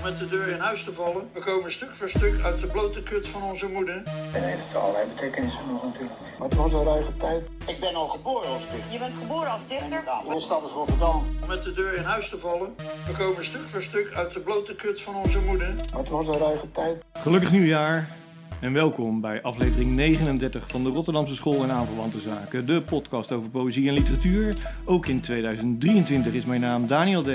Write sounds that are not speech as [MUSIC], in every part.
om met de deur in huis te vallen. We komen stuk voor stuk uit de blote kut van onze moeder. En heeft allerlei betekenissen nog natuurlijk. Maar het was een ruige tijd. Ik ben al geboren als dichter. Je bent geboren als dichter? Ja, mijn stad is Rotterdam. Om met de deur in huis te vallen. We komen stuk voor stuk uit de blote kut van onze moeder. Maar het was een ruige tijd. Gelukkig nieuwjaar en welkom bij aflevering 39 van de Rotterdamse School en Aanverwante Zaken. De podcast over poëzie en literatuur. Ook in 2023 is mijn naam Daniel D.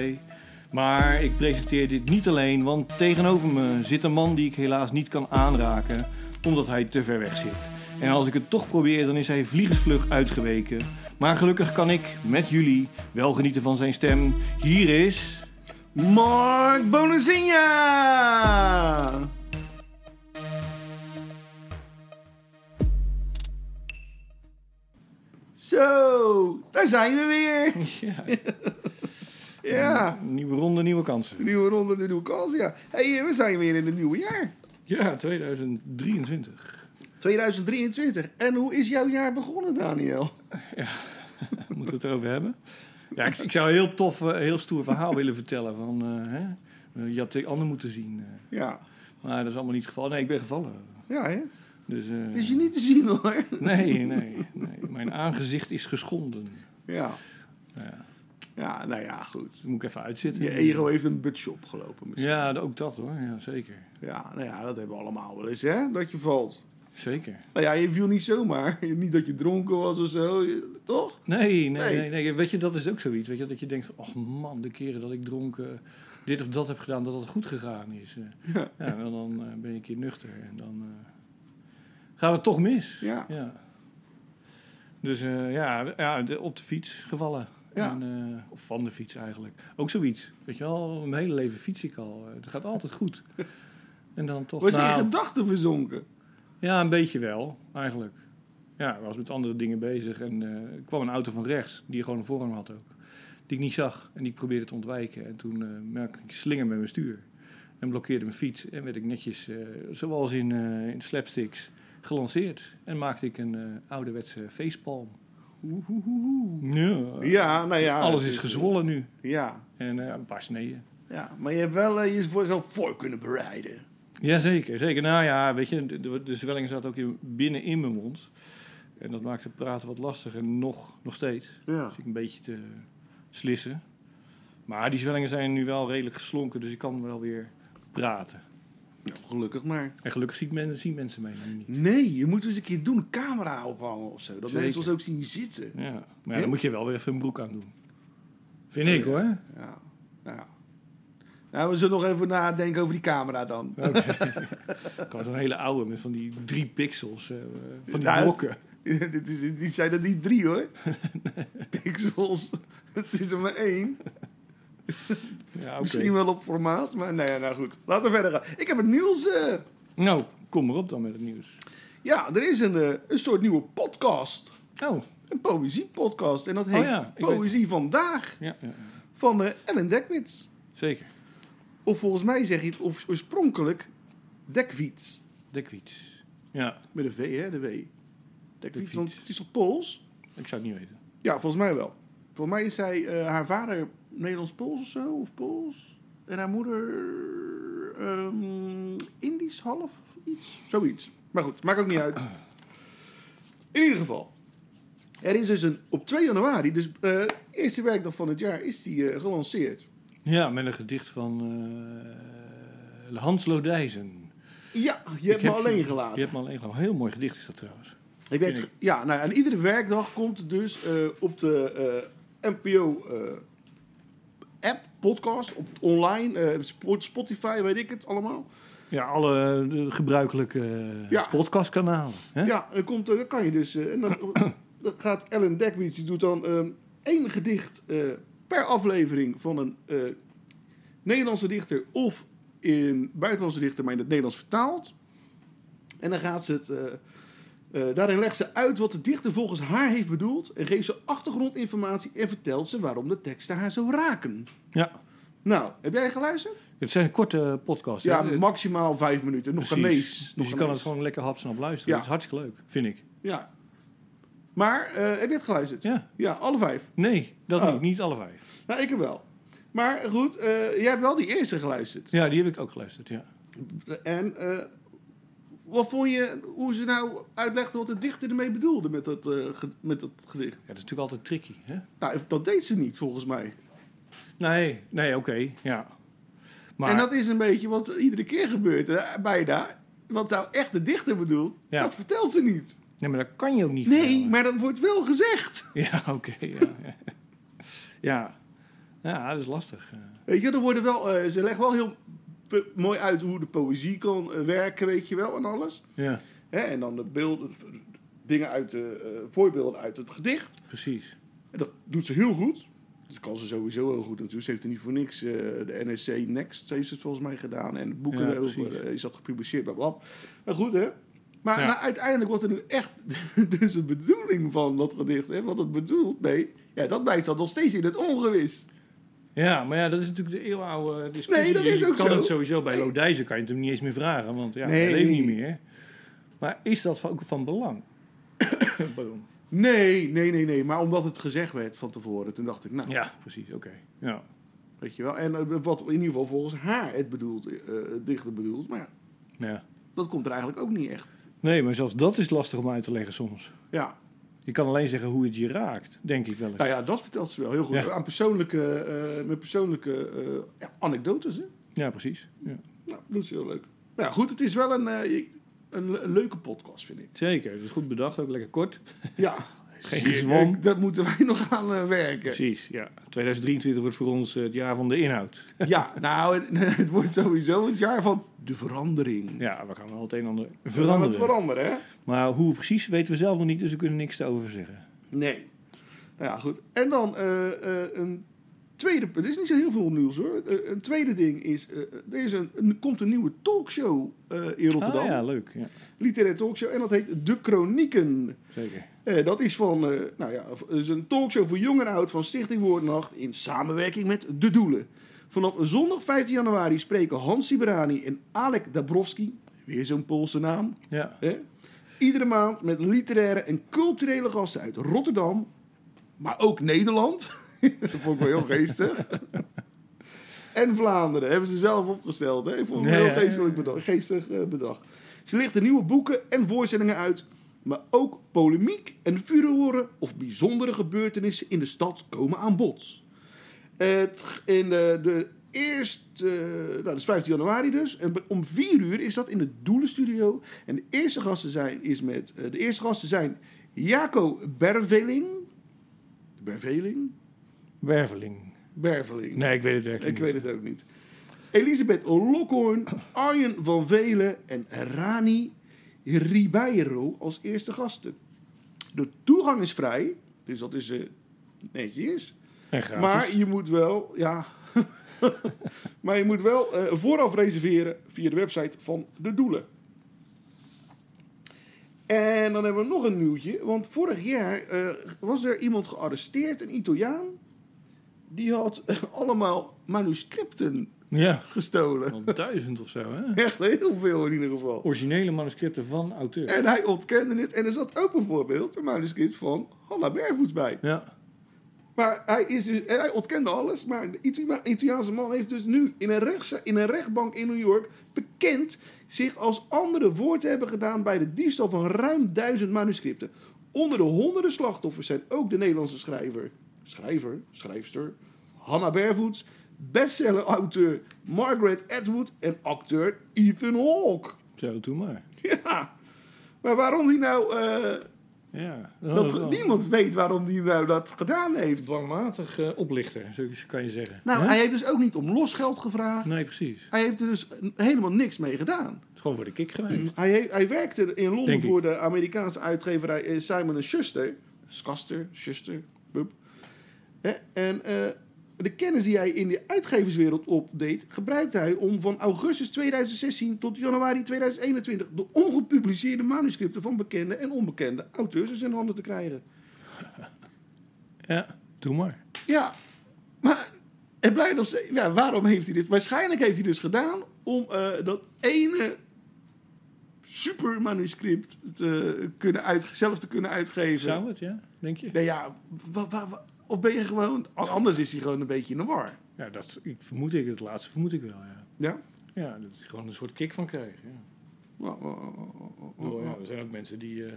Maar ik presenteer dit niet alleen, want tegenover me zit een man die ik helaas niet kan aanraken, omdat hij te ver weg zit. En als ik het toch probeer, dan is hij vliegensvlug uitgeweken. Maar gelukkig kan ik met jullie wel genieten van zijn stem. Hier is... Mark Bonazinha! Zo, daar zijn we weer. [LAUGHS] Ja, Ja, nieuwe ronde, nieuwe kansen. nieuwe ronde, de nieuwe kans. Ja. hey, we zijn weer in het nieuwe jaar. Ja, 2023. 2023. En hoe is jouw jaar begonnen, Daniel? [LAUGHS] Moeten we het erover hebben? Ja, ik, ik zou een heel tof, eh, heel stoer verhaal willen vertellen. Van, eh, hè? Je had de ander moeten zien. eh. Ja, maar dat is allemaal niet het geval. Nee, ik ben gevallen. ja hè? Dus, eh, Het is je niet te zien hoor. Nee, nee, nee. Mijn aangezicht is geschonden. Ja, Ja, ja nou ja, goed. dat moet ik even uitzitten. Je ego heeft een budget opgelopen misschien. Ja, ook dat hoor. Ja, zeker. Ja, nou ja, dat hebben we allemaal wel eens, hè? Dat je valt. Zeker. Nou ja, je viel niet zomaar. [LAUGHS] Niet dat je dronken was of zo, je- toch? Nee, nee, Nee. nee, nee. Weet je, dat is ook zoiets. Weet je, dat je denkt van, oh man, de keren dat ik dronken dit of dat heb gedaan, dat het goed gegaan is. eh. [LAUGHS] Ja. Ja, en dan eh, ben je een keer nuchter en dan eh, gaat het toch mis. Ja. Dus eh, ja, ja op de fiets gevallen. Ja. En, eh, of van de fiets eigenlijk. Ook zoiets. Weet je wel, mijn hele leven fiets ik al. Eh, Het gaat altijd goed. [LAUGHS] En dan toch... Was je in nou, gedachten verzonken? ja, een beetje wel, eigenlijk. Ja, ik was met andere dingen bezig en eh, er kwam een auto van rechts, die gewoon een voorrang had ook. Die ik niet zag en die ik probeerde te ontwijken. En toen merkte ik slinger met mijn stuur. En blokkeerde mijn fiets en werd ik netjes, zoals in, in slapsticks, gelanceerd. En maakte ik een ouderwetse facepalm. Ja. Ja, nou ja. Alles het is gezwollen nu. Ja, En eh, een paar sneden. ja, maar je hebt wel eh, je voor jezelf voor kunnen bereiden. Jazeker, zeker. Nou ja, weet je, de, de, de zwelling zat ook in- binnen in mijn mond. En dat maakte praten wat lastiger, nog, nog steeds. Ja. Dus ik een beetje te slissen. Maar die zwellingen zijn nu wel redelijk geslonken, dus ik kan wel weer praten. Gelukkig maar. En gelukkig zien mensen, zien mensen mij niet. Nee, je moet eens een keer doen, een camera ophangen of zo. Dat Zeker. mensen ons ook zien zitten. Ja. Maar ja, dan moet je wel weer even een broek aan doen. Vind ik hoor. Ja, nou ja. Nou, we zullen nog even nadenken over die camera dan. Gewoon [LAUGHS] zo'n hele oude met van die drie pixels, eh, van die Ja, blokken. [LAUGHS] Dit is, die zijn er niet drie hoor. [LAUGHS] Pixels. Het is er maar één. Ja. Misschien wel op formaat, maar nee, nou goed. Laten we verder gaan. Ik heb het nieuws. eh, Nou, kom maar op dan met het nieuws. ja, er is een, eh, een soort nieuwe podcast. Oh, Een poëziepodcast. En dat heet ja, ik weet Poëzie Vandaag ja, ja, van eh, Ellen Dekwits. zeker. Of volgens mij zeg je het of- oorspronkelijk Dekwits. Dekwiets. Ja, Met een V, hè, de W. Dekwits, Dekwits. want het is op Pools? ik zou het niet weten. Ja, volgens mij wel. Volgens mij is zij, eh, haar vader Nederlands-Pools of zo, of Pools. En haar moeder ehm, Indisch half, iets. Zoiets. Maar goed, maakt ook niet uit. In ieder geval. Er is dus een, op 2 januari, dus eh eerste werkdag van het jaar, is die eh, gelanceerd. Ja, met een gedicht van Hans Lodijzen. Ja, je hebt Ik me heb alleen je- gelaten. Je hebt me alleen gelaten. Heel mooi gedicht is dat trouwens. Ik weet, ja, nou, en iedere werkdag komt dus op de eh, NPO eh, app, podcast, op online, eh, Sp- Spotify, weet ik het allemaal. Ja, alle eh, de gebruikelijke Ja. podcastkanalen. Hè? Ja, dan, komt, dan kan je dus, en dan, [CLEARS THROAT] dan gaat Ellen Dekwits, die doet dan eh, één gedicht per aflevering van een Nederlandse dichter of in buitenlandse dichter, maar in het Nederlands vertaald. En dan gaat ze het. Eh, daarin legt ze uit wat de dichter volgens haar heeft bedoeld. En geeft ze achtergrondinformatie en vertelt ze waarom de teksten haar zo raken. Ja. Nou, heb jij geluisterd? Het zijn korte podcasts. Ja, hè? maximaal vijf minuten. Nog Precies. een lees. Dus je kan het gewoon lekker hapsnap luisteren. Ja. Dat is hartstikke leuk, vind ik. Ja. Maar, eh, heb je het geluisterd? Ja. Ja, alle vijf. Nee, dat Oh. niet. Niet alle vijf. Nou, ik heb wel. Maar goed, eh, jij hebt wel die eerste geluisterd. Ja, die heb ik ook geluisterd, ja. En wat vond je, hoe ze nou uitlegde wat de dichter ermee bedoelde met dat, ge- met dat gedicht? Ja, dat is natuurlijk altijd tricky, hè? Nou, dat deed ze niet, volgens mij. Nee, nee, oké, ja. Maar, En dat is een beetje wat iedere keer gebeurt, hè, bijna. Wat nou echt de dichter bedoelt, Ja. dat vertelt ze niet. nee, maar dat kan je ook niet Nee, vertellen. maar dat wordt wel gezegd. [LAUGHS] Ja, oké, ja. ja. Ja, dat is lastig. eh. Weet je, er worden wel, eh, ze leggen wel heel mooi uit hoe de poëzie kan eh, werken, weet je wel, en alles. Ja, Hè, en dan de beelden, dingen uit de, eh, voorbeelden uit het gedicht. precies. En dat doet ze heel goed. Dat kan ze sowieso heel goed natuurlijk. Ze heeft er niet voor niks eh, de NSC Next heeft het volgens mij gedaan. En boeken Ja, is dat gepubliceerd. Maar goed hè. Maar Ja. nou, uiteindelijk wordt er nu echt [LAUGHS] dus de bedoeling van dat gedicht. Hè, wat het bedoelt. Nee, ja, dat blijft dan nog steeds in het ongewis. Ja, maar ja, dat is natuurlijk de eeuwenoude discussie. Nee, dat Je is ook kan zo. het sowieso bij. Lodijzen kan je het hem niet eens meer vragen, want ja, Nee. hij leeft niet meer. Maar is dat ook van belang? [COUGHS] Pardon. Nee, nee, nee, nee. Maar omdat het gezegd werd van tevoren. Toen dacht ik, nou, Ja, precies, oké. Ja. weet je wel. En eh, wat in ieder geval volgens haar het bedoelt, eh, het dichter bedoelt. Maar ja, ja. dat komt er eigenlijk ook niet echt. Nee, maar zelfs dat is lastig om uit te leggen soms. Ja, Je kan alleen zeggen hoe het je raakt, denk ik wel eens. Nou ja, dat vertelt ze wel heel goed. Ja. Aan persoonlijke, eh, met persoonlijke eh, ja, anekdotes. Hè? Ja, precies. Ja. Nou, dat is heel leuk. Maar ja, goed, het is wel een, eh, een, een leuke podcast, vind ik. Zeker, het is goed bedacht, ook lekker kort. Ja, [LAUGHS] Geen gezwam. Dat moeten wij [LAUGHS] nog aan eh, werken. Precies, ja. 2023 wordt voor ons eh, het jaar van de inhoud. [LAUGHS] Ja, nou, het, het wordt sowieso het jaar van de verandering. Ja, we gaan wel het een en ander We gaan het veranderen. veranderen, hè? Maar hoe precies weten we zelf nog niet, dus we kunnen niks erover zeggen. Nee. Nou ja, goed. En dan eh, eh, een tweede... Het is niet zo heel veel nieuws, hoor. Eh, een tweede ding is... eh, er is een, een- komt een nieuwe talkshow eh, in Rotterdam. Ah ja, leuk. Ja, literaire talkshow. En dat heet De Chronieken. zeker. Dat is van, nou ja, is een talkshow voor jong en oud van Stichting Woordnacht in samenwerking met De Doelen. Vanaf zondag 15 januari spreken Hans Siberani en Alek Dabrowski, weer zo'n Poolse naam, Ja, iedere maand met literaire en culturele gasten uit Rotterdam, maar ook Nederland. [LAUGHS] [LAUGHS] dat vond ik wel heel geestig. [LAUGHS] en Vlaanderen hebben ze zelf opgesteld. Hè? Ik vond het heel ja, geestelijk bedacht, geestig eh, bedacht. Ze lichten nieuwe boeken en voorstellingen uit, maar ook polemiek en furoren of bijzondere gebeurtenissen in de stad komen aan bod. Het, in de, de eerste, eh, nou, dat is 15 januari dus. En om 4 uur is dat in de Doelenstudio. En de eerste gasten zijn, is met, eh, de eerste gasten zijn Jaco Berveling. Berveling? Werveling. Berveling. Nee, ik weet het werkelijk Ik weet het ook niet. Elisabeth Lokhoorn, Arjen van Velen en Rani Ribeiro als eerste gasten. De toegang is vrij, dus dat is eh, netjes. En gratis. Maar je moet wel, ja. [LAUGHS] maar je moet wel eh, vooraf reserveren via de website van de Doelen. En dan hebben we nog een nieuwtje. Want vorig jaar eh, was er iemand gearresteerd, een Italiaan. Die had eh, [LAUGHS] allemaal manuscripten Ja, gestolen. al duizend of zo, hè? [LAUGHS] Echt heel veel in ieder geval. Originele manuscripten van auteur. En hij ontkende het. En er zat ook bijvoorbeeld een manuscript van Hanna Bervoets bij. Ja, Maar hij, is dus, hij ontkende alles. Maar de Italiaanse man heeft dus nu in een, rechts, in een rechtbank in New York bekend zich als andere voor te hebben gedaan bij de diefstal van ruim duizend manuscripten. Onder de honderden slachtoffers zijn ook de Nederlandse schrijver, schrijver, schrijfster, Hannah Bervoets, bestseller-auteur Margaret Atwood en acteur Ethan Hawke. zo, doe maar. Ja, maar waarom die nou... eh, Ja, dat, wel niemand weet waarom die nou dat gedaan heeft. Dwangmatig eh, oplichter, zo kan je zeggen. Nou, hij heeft dus ook niet om losgeld gevraagd. Nee, precies. Hij heeft er dus helemaal niks mee gedaan. Het is gewoon voor de kick geweest. Hij, he- hij werkte in Londen Denk ik. voor de Amerikaanse uitgeverij eh, Simon Schuster. Schuster, Schuster, bup. En eh, de kennis die hij in de uitgeverswereld opdeed, gebruikte hij om van augustus 2016 tot januari 2021 de ongepubliceerde manuscripten van bekende en onbekende auteurs in zijn handen te krijgen. [LAUGHS] Ja, doe maar. Ja, maar het blijft nog steeds- ja, waarom heeft hij dit? Waarschijnlijk heeft hij dus gedaan om eh, dat ene super manuscript te kunnen uit, zelf te kunnen uitgeven. Zou het, ja? Denk je? Nee, ja, wa- wa- wa- of ben je gewoon... Anders is hij gewoon een beetje in de war. Ja, dat ik, vermoed ik. Het laatste vermoed ik wel, ja. Ja? Ja, dat is gewoon een soort kick van krijgen. Ja. Oh, oh, oh, ja, er zijn ook mensen die eh,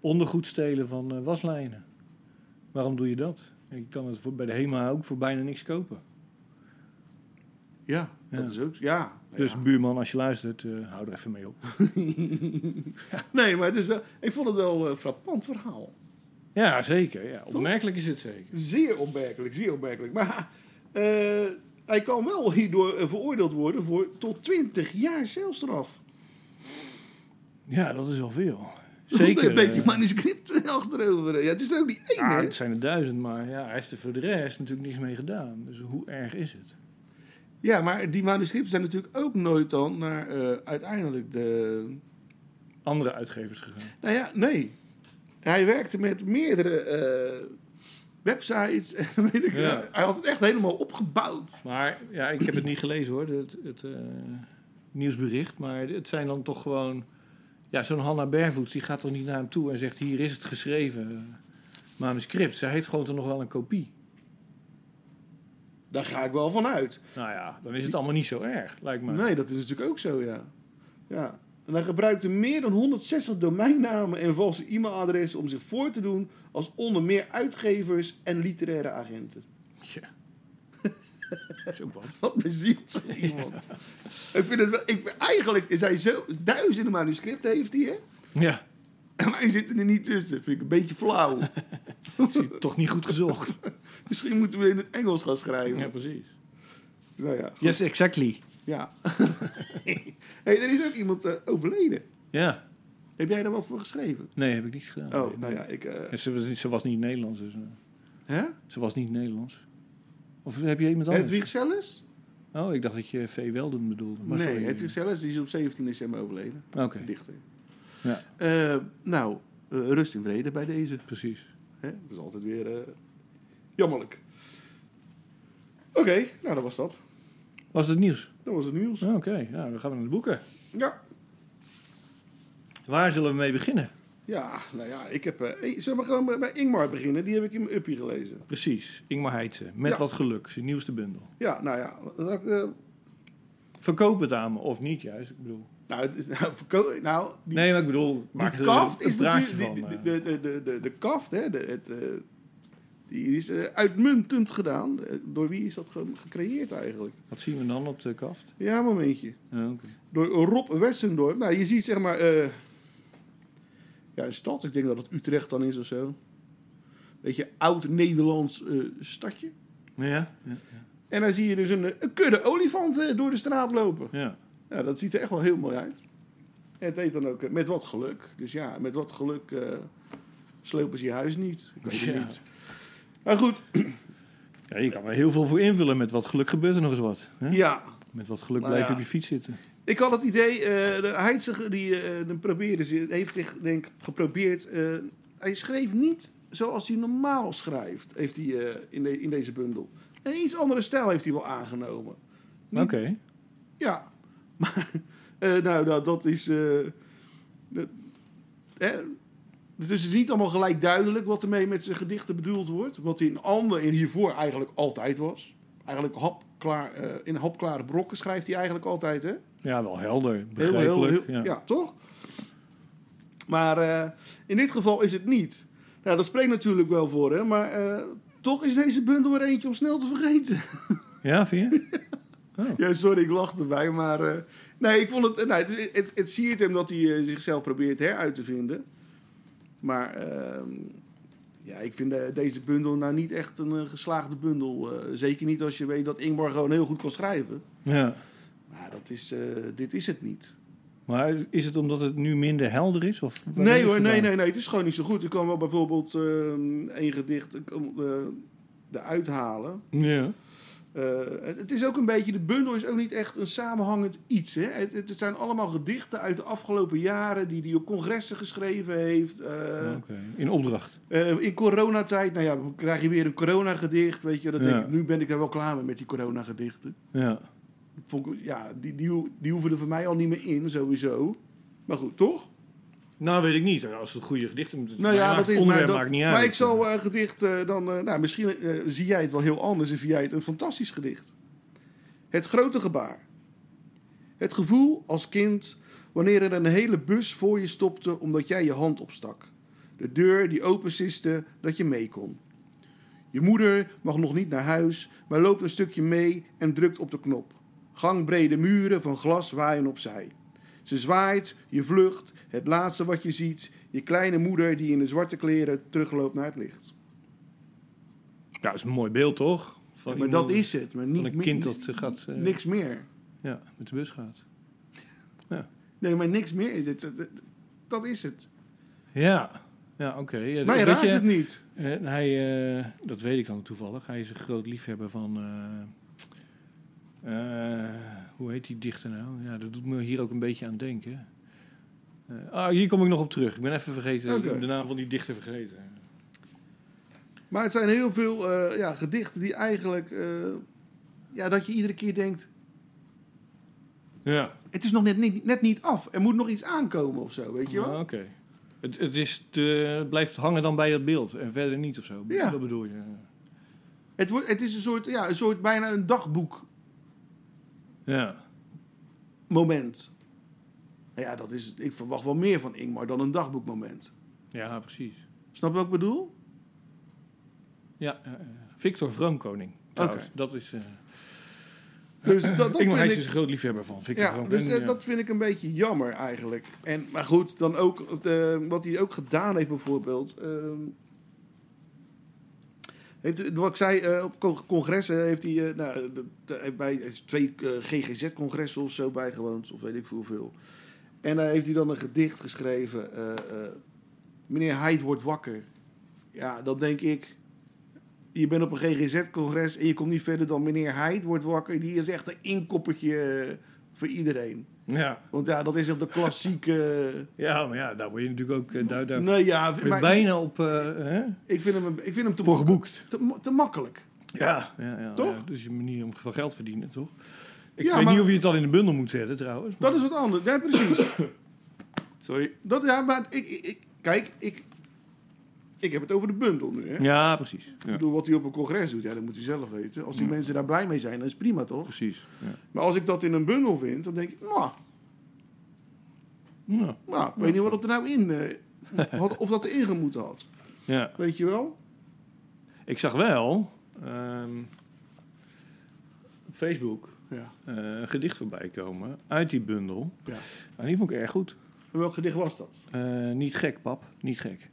ondergoed stelen van eh, waslijnen. Waarom doe je dat? Je kan het voor, bij de HEMA ook voor bijna niks kopen. Ja, dat is ook... Ja. Dus ja. buurman, als je luistert, eh, hou er even mee op. [LAUGHS] Nee, maar het is wel, ik vond het wel een frappant verhaal. Ja, zeker. Ja, opmerkelijk is het zeker. Zeer opmerkelijk, zeer opmerkelijk. Maar eh, hij kan wel hierdoor eh, veroordeeld worden voor tot 20 jaar celstraf. Ja, dat is wel veel. [LAUGHS] Zeker. Een beetje eh, manuscript achterover. Ja, het is ook niet één, ja, hè? het zijn er duizend, maar ja, hij heeft er voor de rest natuurlijk niks mee gedaan. Dus hoe erg is het? Ja, maar die manuscripten zijn natuurlijk ook nooit dan naar uiteindelijk de... Andere uitgevers gegaan. Nou ja, nee. Hij werkte met meerdere eh, websites. en [LAUGHS] weet ik, Ja. Hij had het echt helemaal opgebouwd. Maar ja, ik heb het niet gelezen hoor, het, het eh, nieuwsbericht. Maar het zijn dan toch gewoon... Ja, zo'n Hanna Bervoets, die gaat toch niet naar hem toe en zegt... Hier is het geschreven eh, manuscript. Zij heeft gewoon toch nog wel een kopie. Daar ga ik wel van uit. Nou ja, dan is het allemaal niet zo erg, lijkt me. Nee, dat is natuurlijk ook zo, ja. ja. En hij gebruikte meer dan 160 domeinnamen en valse e-mailadressen om zich voor te doen als onder meer uitgevers en literaire agenten. Ja. [LAUGHS] is ook wat. Wat bezielt zo iemand? Ik vind het wel, ik, eigenlijk is hij zo, duizenden manuscripten heeft hij, hè? Ja, En wij zitten er niet tussen. Vind ik een beetje flauw. [LAUGHS] toch niet goed gezocht. [LAUGHS] Misschien moeten we in het Engels gaan schrijven. Ja, precies. Nou ja, goed. Yes, exactly. Ja. [LAUGHS] hey, er is ook iemand eh, overleden. Ja. Heb jij daar wat voor geschreven? Nee, heb ik niet gedaan. Oh, Nee, nou nee. ja, ik... eh, Ze, was, niet- ze was niet Nederlands, dus... eh, hè? ze was niet Nederlands. Of heb je iemand anders? Hedwig Selles? Oh, ik dacht dat je V. Welden bedoelde. Maar Nee, sorry. Hedwig Selles die is op 17 december overleden. Oké, Dichter. Ja. Nou, rust in vrede bij deze. precies. Hè? Dat is altijd weer jammerlijk. Oké, nou dat was dat. Was het nieuws? Dat was het nieuws. Oké, nou, dan gaan we naar de boeken. Ja. Waar zullen we mee beginnen? Ja, nou ja, ik heb... eh, zullen we gewoon bij- Ingmar beginnen? Die heb ik in mijn uppie gelezen. Precies, Ingmar Heitse. Met Ja. wat geluk, zijn nieuwste bundel. Ja, nou ja. eh, Verkoop het aan me, of niet juist. Ik bedoel... nou, het is, [LAUGHS] nou, nou die, Nee, maar ik bedoel, die er kaft is natuurlijk... van. die- eh. de, de, de, de, de kaft, hè, de, het, die is eh, uitmuntend gedaan. Eh, Door wie is dat ge- gecreëerd eigenlijk? Wat zien we dan op de kaft? Ja, een momentje. Ja. Door Rob Westendorp. Nou, je ziet zeg maar... eh, ja, een stad. Ik denk dat het Utrecht dan is of zo. Beetje oud-Nederlands stadje. Ja, ja, En dan zie je dus een, een kudde olifanten door de straat lopen. ja. Ja, dat ziet er echt wel heel mooi uit. En het heet dan ook met wat geluk. Dus ja, met wat geluk slopen ze je huis niet. Ik weet het niet. Maar goed, ja, je kan er heel veel voor invullen. Met wat geluk gebeurt er nog eens wat. Hè? ja. Met wat geluk Nou blijf je ja. op je fiets zitten. Ik had het idee, eh de die eh, de probeerde, heeft zich denk geprobeerd. eh, hij schreef niet zoals hij normaal schrijft, heeft hij in, de, in deze bundel. Een iets andere stijl heeft hij wel aangenomen. Niet- Oké. Ja, [LAUGHS] maar nou, nou, dat is. eh, dat- dus het is niet allemaal gelijk duidelijk wat ermee met zijn gedichten bedoeld wordt. Wat in ander en hiervoor eigenlijk altijd was. Eigenlijk hapklaar, eh, in hapklare brokken schrijft hij eigenlijk altijd, hè? Ja, wel helder. Begrijpelijk. heel, heel, ja. ja. toch? Maar eh, in dit geval is het niet. Nou, dat spreekt natuurlijk wel voor, hè? Maar eh, toch is deze bundel er eentje om snel te vergeten. [LAUGHS] Ja, vind je? [LAUGHS] Ja, sorry, ik lach erbij, maar... nee, ik vond het... Nou, het, is- het, het siert hem dat hij zichzelf probeert heruit te vinden. Maar ehm, ja, ik vind eh, deze bundel nou niet echt een eh, geslaagde bundel. Eh, zeker niet als je weet dat Ingmar gewoon heel goed kan schrijven. Ja. Maar dat is, dit is het niet. Maar is het omdat het nu minder helder is? Of Nee hoor, nee, nee, nee. Het is gewoon niet zo goed. Ik kan wel bijvoorbeeld ehm één gedicht eh, eruit halen. Ja. Eh, het, is ook een beetje, de bundel is ook niet echt een samenhangend iets. Hè? Het, het zijn allemaal gedichten uit de afgelopen jaren die hij op congressen geschreven heeft. eh. In opdracht. eh, in coronatijd, nou ja, dan krijg je weer een coronagedicht, weet je. Dat Ja. denk ik, nu ben ik er wel klaar mee met die coronagedichten. Ja. Vond ik- Ja, die, die, die hoeven er voor mij al niet meer in, sowieso. Maar goed, toch? Nou, weet ik niet. Als het goede gedichten... Nou ja, dat is onderwerp maar, dat- maakt niet uit. Maar ik zal een gedicht eh, dan. eh, nou, misschien zie jij het wel heel anders en vind jij het een fantastisch gedicht. Het grote gebaar. Het gevoel als kind wanneer er een hele bus voor je stopte omdat jij je hand opstak. De deur die opensiste dat je mee kon. Je moeder mag nog niet naar huis, maar loopt een stukje mee en drukt op de knop. Gangbrede muren van glas waaien opzij. Ze zwaait, je vlucht, het laatste wat je ziet, je kleine moeder die in de zwarte kleren terugloopt naar het licht. Ja, dat is een mooi beeld, toch? Van maar iemand- dat is het, maar niet Van een kind dat eh, gaat... eh, niks meer. Ja, met de bus gaat. Nee, maar niks meer is het. Dat- Dat is het. Ja, ja oké. Ja, Maar je weet raakt het niet. hij, eh, dat weet ik dan toevallig. Hij is een groot liefhebber van... eh, hoe heet die dichter nou? Ja, dat doet me hier ook een beetje aan denken. Eh, ah, hier kom ik nog op terug. Ik ben even vergeten. De naam van die dichter vergeten. Maar het zijn heel veel eh, ja, gedichten die eigenlijk... ja, dat je iedere keer denkt... Ja. Het is nog net niet, net niet af. Er moet nog iets aankomen of zo, weet je wel? Ah, Oké. Het, het, is te, het blijft hangen dan bij dat beeld en verder niet of zo. Ja. Dat bedoel je. Het, wordt, het is een soort, ja, een soort bijna een dagboek Ja. moment. Nou ja, dat is, het. ik verwacht wel meer van Ingmar dan een dagboekmoment. Ja, precies. Snap je wat ik bedoel? Ja, Victor Vroomkoning. Trouwens, dat is... eh Dus dat, dat ik vind hij is ik... dus een groot liefhebber van Victor Ja, Vroomkoning. dus eh, ja. dat vind ik een beetje jammer eigenlijk. En, maar goed, dan ook eh, wat hij ook gedaan heeft bijvoorbeeld. Heeft, wat ik zei, eh, op con- congressen heeft hij eh, nou, bij twee eh, GGZ-congressen of zo bijgewoond, of weet ik veel hoeveel. En daar heeft hij dan een gedicht geschreven. Meneer Heid wordt wakker. Ja, dan denk ik. Je bent op een GGZ-congres en je komt niet verder dan meneer Heid wordt wakker. Die is echt een inkoppertje voor iedereen. Ja. Want ja, dat is echt de klassieke. ja, maar ja, daar word je natuurlijk ook eh, daar, daar nee, ja, maar bijna op eh, hè? ik vind hem, ik vind hem te, voor mak- geboekt. te, te makkelijk. Ja, ja, ja, Toch? ja, dus je manier om van geld verdienen, toch? Ik Ja, weet maar- niet of je het al in de bundel moet zetten, trouwens. Dat is wat anders. Ja, precies. [COUGHS] Sorry. Dat, ja, maar ik, ik- kijk, ik, ik heb het over de bundel nu. Hè? Ja, precies. Ik bedoel, wat hij op een congres doet, ja, dat moet hij zelf weten. Als die Ja. mensen daar blij mee zijn, dan is prima toch? precies. Ja. Maar als ik dat in een bundel vind, dan denk ik, nou, nou ik weet niet wat het er nou in eh, had, of dat erin gemoeten had. ja. Weet je wel? Ik zag wel ehm, op Facebook Ja. eh, een gedicht voorbij komen uit die bundel. ja. En die vond ik erg goed. En welk gedicht was dat? Eh, niet gek, pap. Niet gek.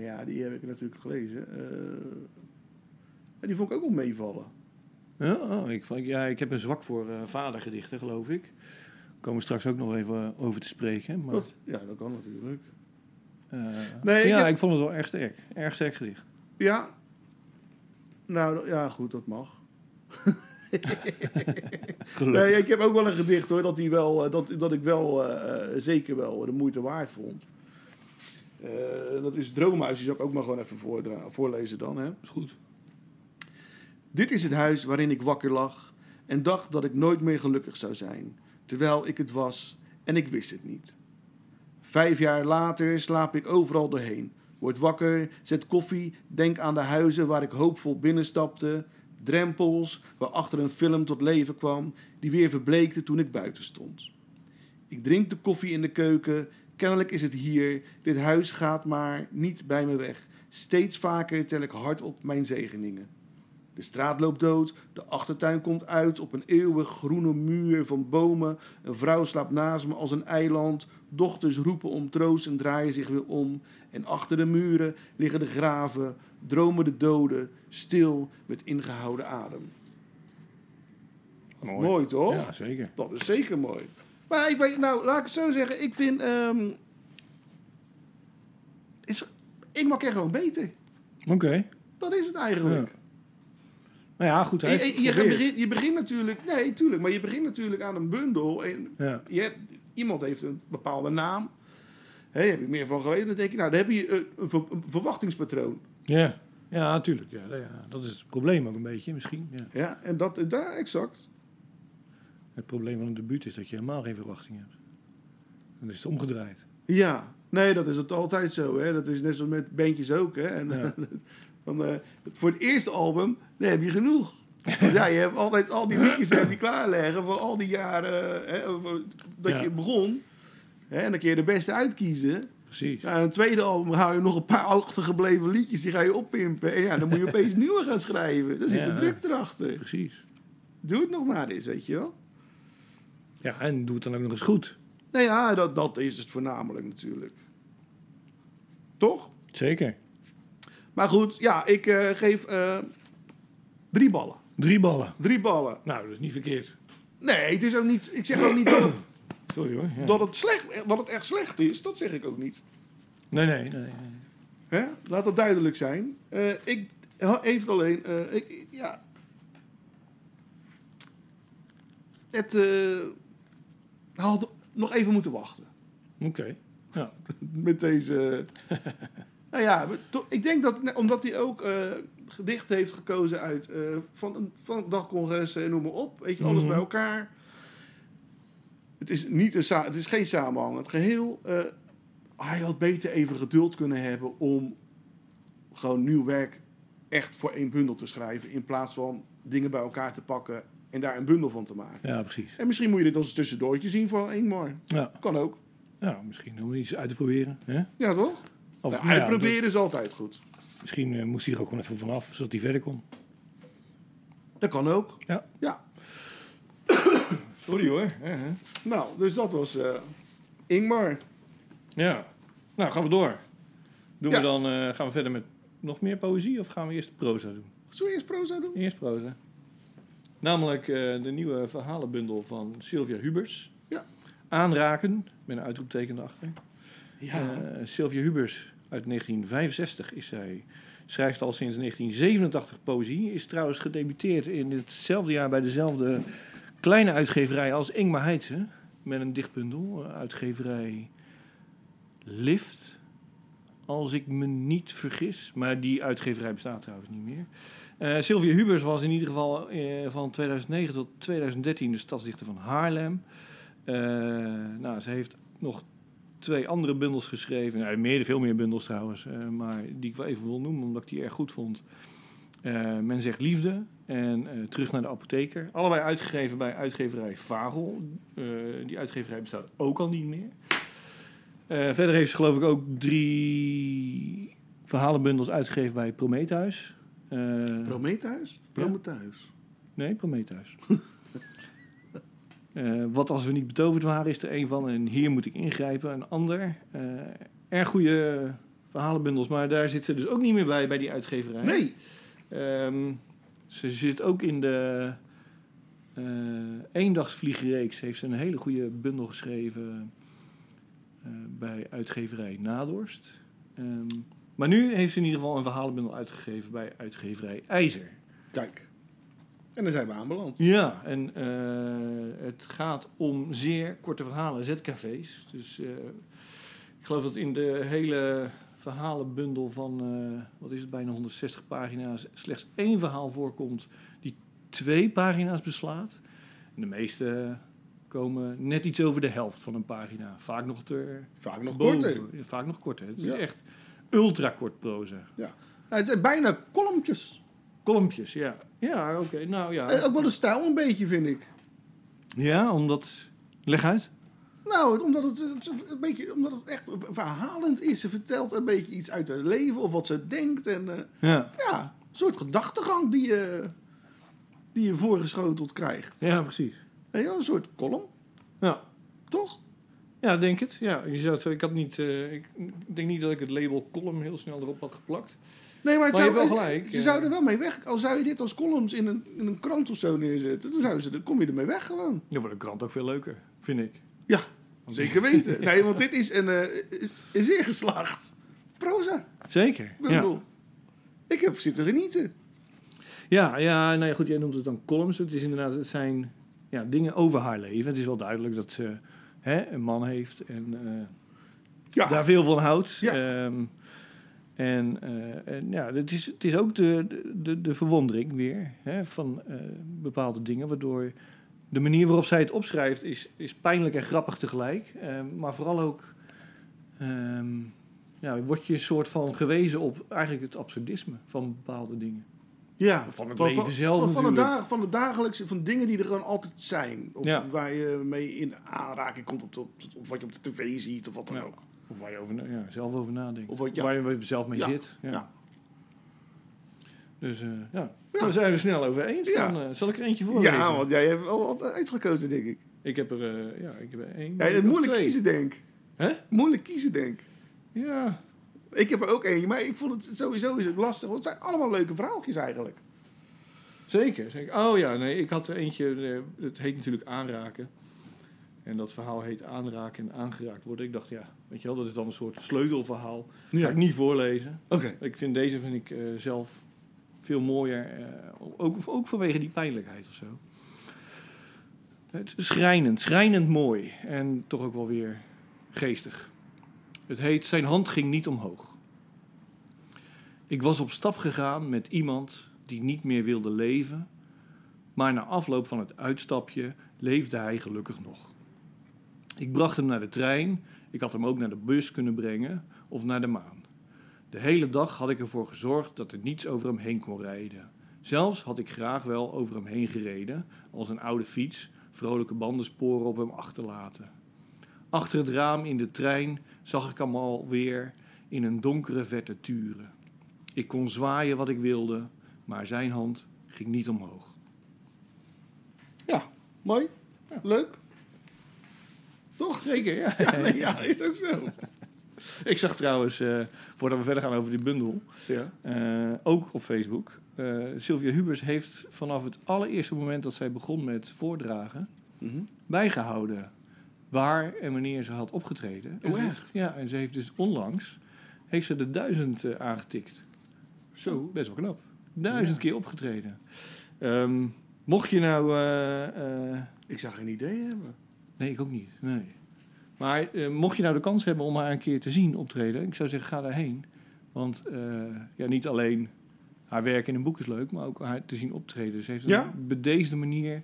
Ja, die heb ik natuurlijk gelezen. En die vond ik ook wel meevallen. Ja, oh, ik, vond- ja, ik heb een zwak voor eh, vadergedichten, geloof ik. Daar komen we straks ook nog even over te spreken. Maar? Ja, dat kan natuurlijk. eh, Nee, ik ja, heb- ik vond het wel erg sterk. Erg sterk gedicht. Ja. Nou, ja, goed, dat mag. [LAUGHS] Nee, ik heb ook wel een gedicht hoor, dat, die wel, dat, dat ik wel zeker wel de moeite waard vond. Eh, dat is Droomhuis, die zal ik ook maar gewoon even voordra- voorlezen dan. Hè. is goed. Dit is het huis waarin ik wakker lag en dacht dat ik nooit meer gelukkig zou zijn, terwijl ik het was en ik wist het niet. Vijf jaar later slaap ik overal doorheen. Word wakker, zet koffie, denk aan de huizen waar ik hoopvol binnenstapte. Drempels waarachter een film tot leven kwam, die weer verbleekte toen ik buiten stond. Ik drink de koffie in de keuken. Kennelijk is het hier. Dit huis gaat maar niet bij me weg. Steeds vaker tel ik hardop mijn zegeningen. De straat loopt dood, de achtertuin komt uit op een eeuwig groene muur van bomen. Een vrouw slaapt naast me als een eiland. Dochters roepen om troost en draaien zich weer om. En achter de muren liggen de graven, dromen de doden, stil met ingehouden adem. Mooi. Mooi, toch? Ja, zeker. Dat is zeker mooi. Maar ik weet, nou, laat ik het zo zeggen. Ik vind. ehm is, ik maak er gewoon beter. Oké. Dat is het eigenlijk. Nou ja, goed. Hij Je, je, begint, je begint natuurlijk. Nee, tuurlijk. Maar je begint natuurlijk aan een bundel. En Ja. je hebt, iemand heeft een bepaalde naam. Hé, heb je meer van geweten? Dan denk je, nou, dan heb je een, een ver- een verwachtingspatroon. Ja, ja natuurlijk. Ja, ja, dat is het probleem ook een beetje, misschien. Ja. Ja, en dat, daar exact. Het probleem van een debuut is dat je helemaal geen verwachting hebt. Dan is het omgedraaid. Ja, nee, dat is het altijd zo. Hè? Dat is net zoals met bandjes ook. Hè? En, Ja. [LAUGHS] eh, voor het eerste album, dan heb je genoeg. Want ja, je hebt altijd al die liedjes heb je [LAUGHS] klaarleggen voor al die jaren hè, dat Ja. je begon. Hè? En dan kun je de beste uitkiezen. Precies. Ja, een tweede album hou je nog een paar achtergebleven liedjes, die ga je oppimpen. En ja, dan moet je opeens [LAUGHS] nieuwe gaan schrijven. Dan zit er druk erachter. Precies. Doe het nog maar eens, weet je wel. Ja, en doe het dan ook nog eens goed. Nou ja, dat, dat is het voornamelijk natuurlijk. Toch? Zeker. Maar goed, ja, ik eh, geef eh, drie ballen. Drie ballen. Drie ballen. Nou, dat is niet verkeerd. Nee, het is ook niet. Ik zeg ook niet dat het, [CLEARS THROAT] Sorry hoor. Ja. dat het, slecht, dat het echt slecht is. Dat zeg ik ook niet. Nee, nee, nee. nee. Hè? Laat dat duidelijk zijn. Eh, ik even alleen. eh, ik, ja. Het eh, had nog even moeten wachten. Oké. Ja. [LAUGHS] met deze. [LAUGHS] nou ja, ik denk dat omdat hij ook eh gedicht heeft gekozen uit eh, van, van het dagcongres en noem maar op, weet je, alles Mhm. bij elkaar. Het is, niet een het is geen samenhangend geheel. Eh, hij had beter even geduld kunnen hebben om gewoon nieuw werk echt voor één bundel te schrijven. In plaats van dingen bij elkaar te pakken en daar een bundel van te maken. ja, precies. En misschien moet je dit als een tussendoortje zien van Ingmar. Ja. Kan ook. ja, misschien om iets uit te proberen. Hè? Ja, toch? Of Nou, nou ja, uitproberen is altijd goed. misschien eh, moest hij er ook gewoon even vanaf, zodat hij verder kon. Dat kan ook. Ja. Ja. [COUGHS] Sorry hoor. Nou, dus dat was eh, Ingmar. Ja. Nou, gaan we door. Doen Ja. we dan, eh, gaan we verder met nog meer poëzie of gaan we eerst proza doen? Zullen we eerst proza doen? Eerst proza. Namelijk eh, de nieuwe verhalenbundel van Sylvia Hubers. Ja. Aanraken, met een uitroepteken erachter. Ja. Eh, Sylvia Hubers uit 1965 is zij. Schrijft al sinds 1987 poëzie. Is trouwens gedebuteerd in hetzelfde jaar bij dezelfde kleine uitgeverij als Ingmar Heitse. Met een dichtbundel. eh, Uitgeverij Lift. Als ik me niet vergis. Maar die uitgeverij bestaat trouwens niet meer. Eh, Sylvia Hubers was in ieder geval eh, van 2009 tot 2013 de stadsdichter van Haarlem. Eh, nou, ze heeft nog twee andere bundels geschreven. Nou, meer, veel meer bundels trouwens. maar die ik wel even wil noemen, omdat ik die erg goed vond. Men zegt liefde en Terug naar de apotheker. Allebei uitgegeven bij uitgeverij Vagel. Die uitgeverij bestaat ook al niet meer. Verder heeft ze geloof ik ook drie verhalenbundels uitgegeven bij Prometheus. Eh, Prometheus? Prometheus. Nee, Prometheus. [LAUGHS] Eh, wat als we niet betoverd waren, is er een van. En hier moet ik ingrijpen. Een ander. Eh, erg goede verhalenbundels, maar daar zit ze dus ook niet meer bij, bij die uitgeverij. Nee. Ehm, ze zit ook in de eh eendagsvliegreeks. Heeft ze een hele goede bundel geschreven bij uitgeverij Nadorst. Ehm, maar nu heeft ze in ieder geval een verhalenbundel uitgegeven bij uitgeverij IJzer. Kijk. En daar zijn we aanbeland. Ja, en eh, het gaat om zeer korte verhalen, ZKV's. Dus eh, ik geloof dat in de hele verhalenbundel van, eh, wat is het, bijna 160 pagina's, slechts één verhaal voorkomt die twee pagina's beslaat. En de meeste komen net iets over de helft van een pagina. Vaak nog te Vaak nog boven. korter. Vaak nog korter. Het is Ja. echt ultra kort proza. Ja. Nou, het zijn bijna kolompjes. Kolompjes, ja. Ja, oké. Nou ja. Eh, ook wel de stijl een beetje, vind ik. Ja, omdat... Leg uit. Nou, omdat het, een beetje, omdat het echt verhalend is. Ze vertelt een beetje iets uit haar leven of wat ze denkt. En eh, Ja. ja, een soort gedachtegang die je, die je voorgeschoteld krijgt. Ja, precies. Je wel, Een soort column, Ja. toch? Ja, denk het. Ja, je zou het, zo- ik, had niet, eh, ik denk niet dat ik het label column heel snel erop had geplakt. Nee, maar, het Maar zou, wel eh, gelijk, Ze ja. zouden er wel mee weg. Al zou je dit als columns in een, in een krant of zo neerzetten, dan, zouden ze, dan kom je ermee weg gewoon. Dan wordt een krant ook veel leuker, vind ik. Ja, zeker weten. [LAUGHS] Nee, want dit is een, eh, is- een zeer geslaagd proza Zeker. Ja. bundel. Ik heb zitten genieten. Ja, ja, nou ja, goed, jij noemt het dan columns. Het is inderdaad, het zijn ja, dingen over haar leven. Het is wel duidelijk dat ze hè, een man heeft en eh, Ja, daar veel van houdt. Ja. Ehm, en, eh, en ja, het is, het is ook de, de, de verwondering weer hè, van eh, bepaalde dingen, waardoor de manier waarop zij het opschrijft is, is pijnlijk en grappig tegelijk. Eh, maar vooral ook ehm, ja, word je een soort van gewezen op eigenlijk het absurdisme van bepaalde dingen. Ja, Van het leven zelf van, van, de natuurlijk. dag, van de dagelijkse, van dingen die er gewoon altijd zijn. Of Ja. waar je mee in aanraking komt, op, de- op wat je op de tv ziet of wat dan Ja. ook. Of waar je over, ja, zelf over nadenkt. Of wat-. Waar je zelf mee zit. Ja. Dus eh, ja, daar zijn we er snel over eens. Dan, eh, zal ik er eentje voorlezen? Ja, want jij hebt wel wat uitgekozen, denk ik. Ik heb er, eh, ja, ik heb er één. Ja, of moeilijk twee. kiezen, denk ik. Hè? Moeilijk kiezen, denk ik. Ja, Ik heb er ook eentje, maar ik vond het sowieso is het lastig. Want het zijn allemaal leuke verhaaltjes eigenlijk. zeker, zeker. Oh ja, nee, ik had er eentje, eh, het heet natuurlijk aanraken. En dat verhaal heet aanraken en aangeraakt worden. Ik dacht, ja, weet je wel, dat is dan een soort sleutelverhaal. Ga ik niet voorlezen. Oké. Ik vind deze vind ik eh, zelf veel mooier. eh, ook, ook vanwege die pijnlijkheid of zo. Het is schrijnend, schrijnend mooi. En toch ook wel weer geestig. Het heet Zijn hand ging niet omhoog. Ik was op stap gegaan met iemand die niet meer wilde leven. Maar na afloop van het uitstapje leefde hij gelukkig nog. Ik bracht hem naar de trein. Ik had hem ook naar de bus kunnen brengen of naar de maan. De hele dag had ik ervoor gezorgd dat er niets over hem heen kon rijden. Zelfs had ik graag wel over hem heen gereden, als een oude fiets, vrolijke bandensporen op hem achterlaten. Achter het raam in de trein zag ik hem alweer in een donkere verte turen. Ik kon zwaaien wat ik wilde, maar zijn hand ging niet omhoog. Ja, mooi. Leuk. Toch? Zeker, ja. Ja, nee, ja, is ook zo. [LAUGHS] Ik zag trouwens, eh, voordat we verder gaan over die bundel, Ja. Eh, ook op Facebook. Eh, Sylvia Hubers heeft vanaf het allereerste moment dat zij begon met voordragen Mhm. bijgehouden waar en wanneer ze had opgetreden. En Oh, echt? Ja, en ze heeft dus onlangs heeft ze de duizend aangetikt. Zo. Best wel knap. Duizend keer opgetreden. Ehm, mocht je nou... eh, eh, Ik zou geen idee hebben. nee, ik ook niet. Nee. Maar eh, mocht je nou de kans hebben om haar een keer te zien optreden, ik zou zeggen, ga daarheen. Want ja, niet alleen haar werk in een boek is leuk, maar ook haar te zien optreden. Ze heeft een Ja? bedeesde manier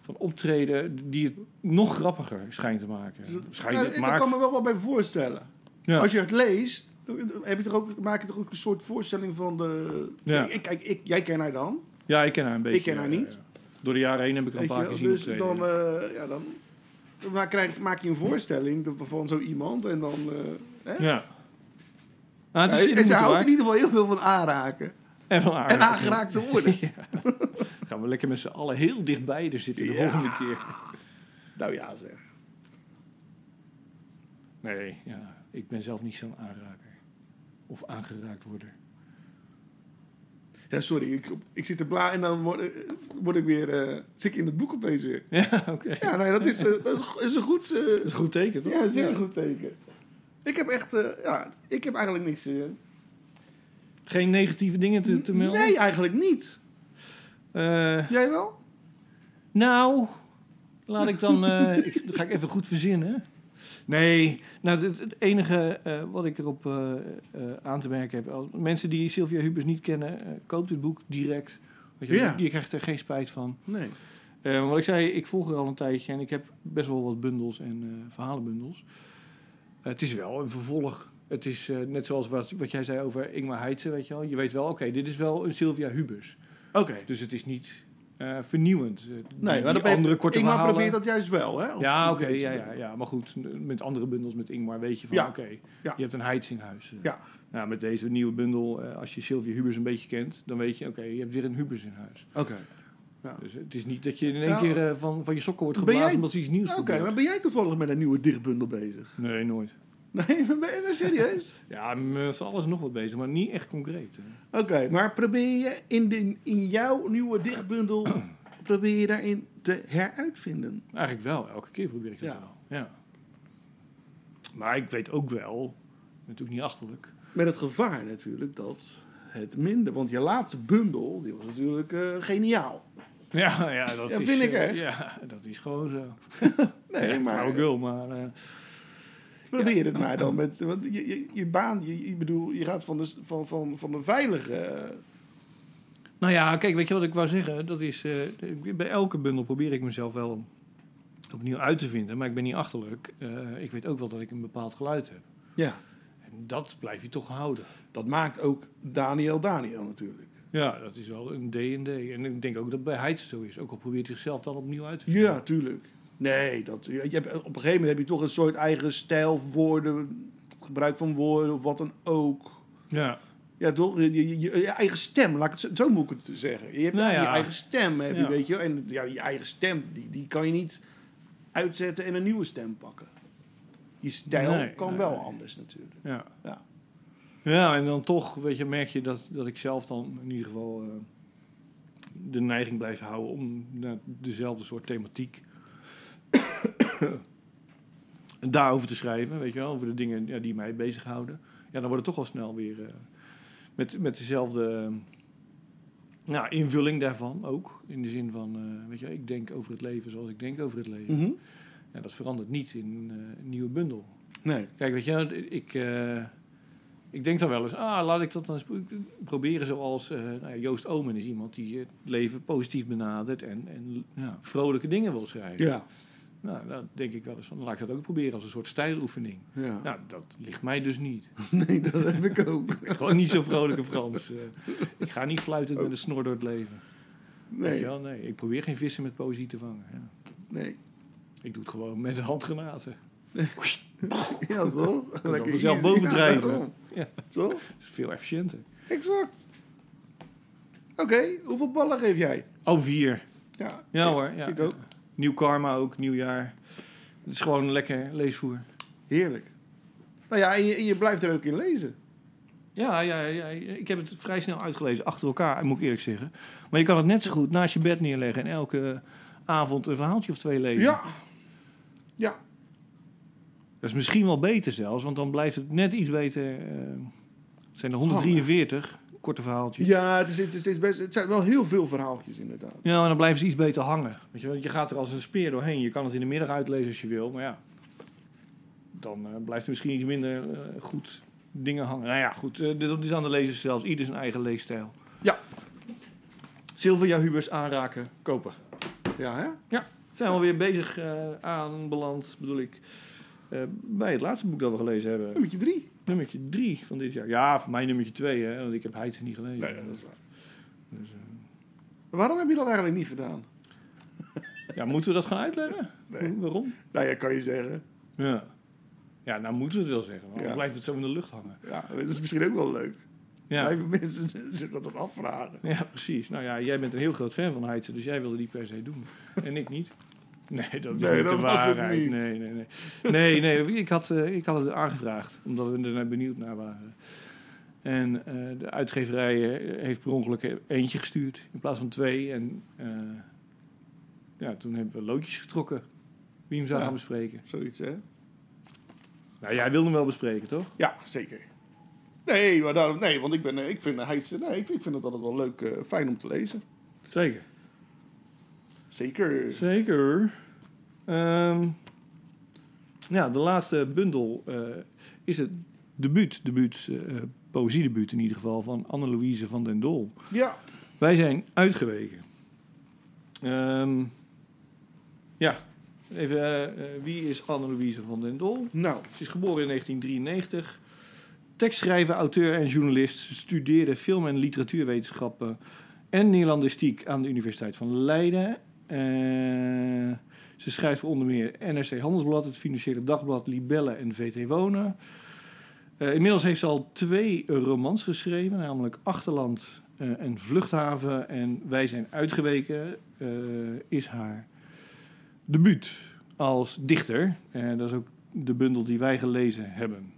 van optreden die het nog grappiger schijnt te maken. Schijnt, Ja, ik maakt- kan me wel wat bij voorstellen. ja. Als je het leest, heb je toch ook, maak je toch ook een soort voorstelling van de... Ja. Ik, kijk, ik, jij kent haar dan. ja, ik ken haar een beetje. ken haar niet. Door de jaren heen heb ik haar een paar keer zien dus dan, eh, ja, dan, dan maak, krijg, maak je een voorstelling van zo iemand en dan... eh, hè? ja. Nou, het is Ja, en ze houdt in ieder geval heel veel van aanraken. En van En aangeraakt. aangeraakt te worden. [LAUGHS] Gaan we lekker met z'n allen heel dichtbij er zitten de Ja. volgende keer. Nou ja, zeg. Nee, ja, ik ben zelf niet zo'n aanraker. Of aangeraakt worden. Ja, sorry, ik, ik zit te bla en dan word, word ik weer... eh, zit ik in het boek opeens weer. [LAUGHS] Ja, oké. Ja, nou ja, dat is, eh, dat is- is een goed... eh, Dat is een goed teken, toch? ja, een zeer goed teken. Ik heb echt... ja, ik heb eigenlijk niks... Geen negatieve dingen te, te melden? nee, eigenlijk niet. Jij wel? nou, laat ik dan... ik, dan ga ik even goed verzinnen. Nee, nou, het, het enige eh, wat ik erop eh, eh, aan te merken heb... Als mensen die Sylvia Hubers niet kennen, koopt het boek direct. Weet je, Ja. je, krijgt er geen spijt van. Nee. Wat ik zei, ik volg er al een tijdje en ik heb best wel wat bundels en verhalenbundels. Het is wel een vervolg. Het is net zoals wat, wat jij zei over Ingmar Heitse, weet je wel. Je weet wel, oké, dit is wel een Sylvia Hubers. Oké. Dus het is niet eh, vernieuwend. Eh, Nee, maar dat andere korte Ingmar verhalen. probeert dat juist wel, hè? Op- Ja, oké, ja, ja, ja. Maar goed, met andere bundels met Ingmar weet je van, Ja. oké, Ja. je hebt een Heitse in huis. Ja. Nou, met deze nieuwe bundel, eh, als je Sylvia Hubers een beetje kent, dan weet je, oké, je hebt weer een Hubers in huis. Oké. Ja. Dus het is niet dat je in één Nou, keer van, van je sokken wordt geblazen jij- omdat ze iets nieuws Oké, maar ben jij toevallig met een nieuwe dichtbundel bezig? Nee, nooit. Nee, ben je nou serieus? [LAUGHS] Ja, met z'n alles nog wat bezig, maar niet echt concreet. Oké, maar probeer je in, de, in jouw nieuwe dichtbundel... [CLEARS THROAT] probeer je daarin te heruitvinden? Eigenlijk wel, elke keer probeer ik het Ja. wel. Ja. Maar ik weet ook wel, natuurlijk niet achterlijk. Met het gevaar natuurlijk dat het minder... Want je laatste bundel, die was natuurlijk eh, geniaal. Ja, ja dat Ja, is... vind ik eh, echt. Ja, dat is gewoon zo. [LAUGHS] Nee, maar maar... eh, probeer het maar dan met... Want je, je, je baan, je, je bedoel, je gaat van de, van, van, van de veilige... Nou ja, kijk, weet je wat ik wou zeggen? Dat is, eh, bij elke bundel probeer ik mezelf wel opnieuw uit te vinden. Maar ik ben niet achterlijk. Eh, ik weet ook wel dat ik een bepaald geluid heb. Ja. En dat blijf je toch houden. Dat maakt ook Daniel Daniel natuurlijk. Ja, dat is wel een D en D. En ik denk ook dat bij Heidse zo is. Ook al probeert hij zichzelf dan opnieuw uit te vinden. Ja, tuurlijk. Nee, dat, je hebt, op een gegeven moment heb je toch een soort eigen stijl, woorden, gebruik van woorden of wat dan ook. Ja. Ja, toch? Je, je, je- je eigen stem, laat ik het zo, zo moet ik het zeggen. Je hebt Nou je ja. eigen stem, heb je, Ja. weet je. En ja, je eigen stem, die, die kan je niet uitzetten en een nieuwe stem pakken. Je stijl Nee, kan nee, wel nee. anders natuurlijk. Ja. Ja. Ja, en dan toch, weet je, merk je dat, dat ik zelf dan in ieder geval eh, de neiging blijf houden om naar dezelfde soort thematiek [COUGHS] daarover te schrijven, weet je wel, over de dingen ja, die mij bezighouden. Ja, dan wordt het toch al snel weer eh, met, met dezelfde eh, nou, invulling daarvan ook. In de zin van, eh, weet je, ik denk over het leven zoals ik denk over het leven. Mhm. Ja, dat verandert niet in een nieuwe bundel. Nee. Kijk, weet je, ik, ik denk dan wel eens, ah, laat ik dat dan eens proberen zoals nou ja, Joost Omen is iemand die het leven positief benadert en, en ja, vrolijke dingen wil schrijven. Ja. Nou, dan denk ik wel eens van, laat ik dat ook proberen als een soort stijloefening. ja. Nou, dat ligt mij dus niet. [LAUGHS] Nee, dat heb ik ook. [LAUGHS] Gewoon niet zo vrolijke Frans. eh. ik ga niet fluitend met een snor door het leven. Nee, wel? Nee, ik probeer geen vissen met poëzie te vangen. Ja. nee. Ik doe het gewoon met handgranaten. [LAUGHS] Ja, toch? dan vanzelf bovendrijven. daarom. Ja. Toch? Dat is veel efficiënter. Exact. Oké, hoeveel ballen geef jij? Oh, vier. Ja, Ja hoor. Ja. ik ook. Nieuw karma ook, nieuw jaar. Het is gewoon lekker leesvoer. Heerlijk. Nou ja, en je, en je blijft er ook in lezen. Ja, ja, ja, ik heb het vrij snel uitgelezen, achter elkaar, moet ik eerlijk zeggen. Maar je kan het net zo goed naast je bed neerleggen en elke avond een verhaaltje of twee lezen. Ja. Ja. Dat is misschien wel beter zelfs, want dan blijft het net iets beter. eh, het zijn er 143 korte verhaaltjes. Ja, het, is, het, is, het, is best, het zijn wel heel veel verhaaltjes inderdaad. Ja, en dan blijven ze iets beter hangen. Weet je, want je gaat er als een speer doorheen. Je kan het in de middag uitlezen als je wil, maar ja. Dan eh, blijft er misschien iets minder eh, goed dingen hangen. Nou ja, goed. eh, dat is aan de lezers zelfs. Ieder zijn eigen leesstijl. Ja. Sylvia Hubers aanraken, kopen. Ja, hè? Zijn we weer bezig aanbeland, bedoel ik. bij het laatste boek dat we gelezen hebben. Nummertje drie. Nummertje drie van dit jaar. Ja, voor mij nummertje twee, hè, want ik heb Heidse niet gelezen. Nee, dat is waar. Dus, eh, Waarom heb je dat eigenlijk niet gedaan? ja, moeten we dat gaan uitleggen? Nee. Waarom? Nou ja, kan je zeggen. Ja. Ja, nou moeten we het wel zeggen. Want Ja. dan blijft het zo in de lucht hangen. Ja, dat is misschien ook wel leuk. Ja. Blijven mensen [LAUGHS] zich dat afvragen. ja, precies. Nou ja, jij bent een heel groot fan van Heidse, dus jij wilde die per se doen. En ik niet. [LAUGHS] Nee, dat is Nee, niet dat de waarheid. niet. Nee, nee, nee. Nee, nee [LAUGHS] ik, had, eh, ik had het aangevraagd, omdat we er benieuwd naar waren. En eh, de uitgeverij eh, heeft per ongeluk eentje gestuurd in plaats van twee. En ja, toen hebben we loodjes getrokken wie hem zou Ja. gaan bespreken. Zoiets, hè? Nou, jij wilde hem wel bespreken, toch? Ja, zeker. Nee, maar daarom, nee want ik, ben, ik vind Heidse, nee, ik, vind het altijd wel leuk, fijn om te lezen. Zeker. Zeker. Zeker. Ehm, ja, de laatste bundel eh, is het debuut, debuut eh, poëziedebuut in ieder geval, van Anne-Louise van den Dol. Ja. Wij zijn uitgeweken. Ehm, ja, even, eh, wie is Anne-Louise van den Dol? Nou, Ze is geboren in 1993. Tekstschrijver, auteur en journalist. Ze studeerde film- en literatuurwetenschappen en Nederlandistiek aan de Universiteit van Leiden. Eh, ze schrijft voor onder meer NRC Handelsblad, het Financiële Dagblad, Libelle en VT Wonen. Eh, inmiddels heeft ze al twee romans geschreven, namelijk Achterland eh, en Vluchthaven. En Wij zijn uitgeweken is haar debuut als dichter. Dat is ook de bundel die wij gelezen hebben.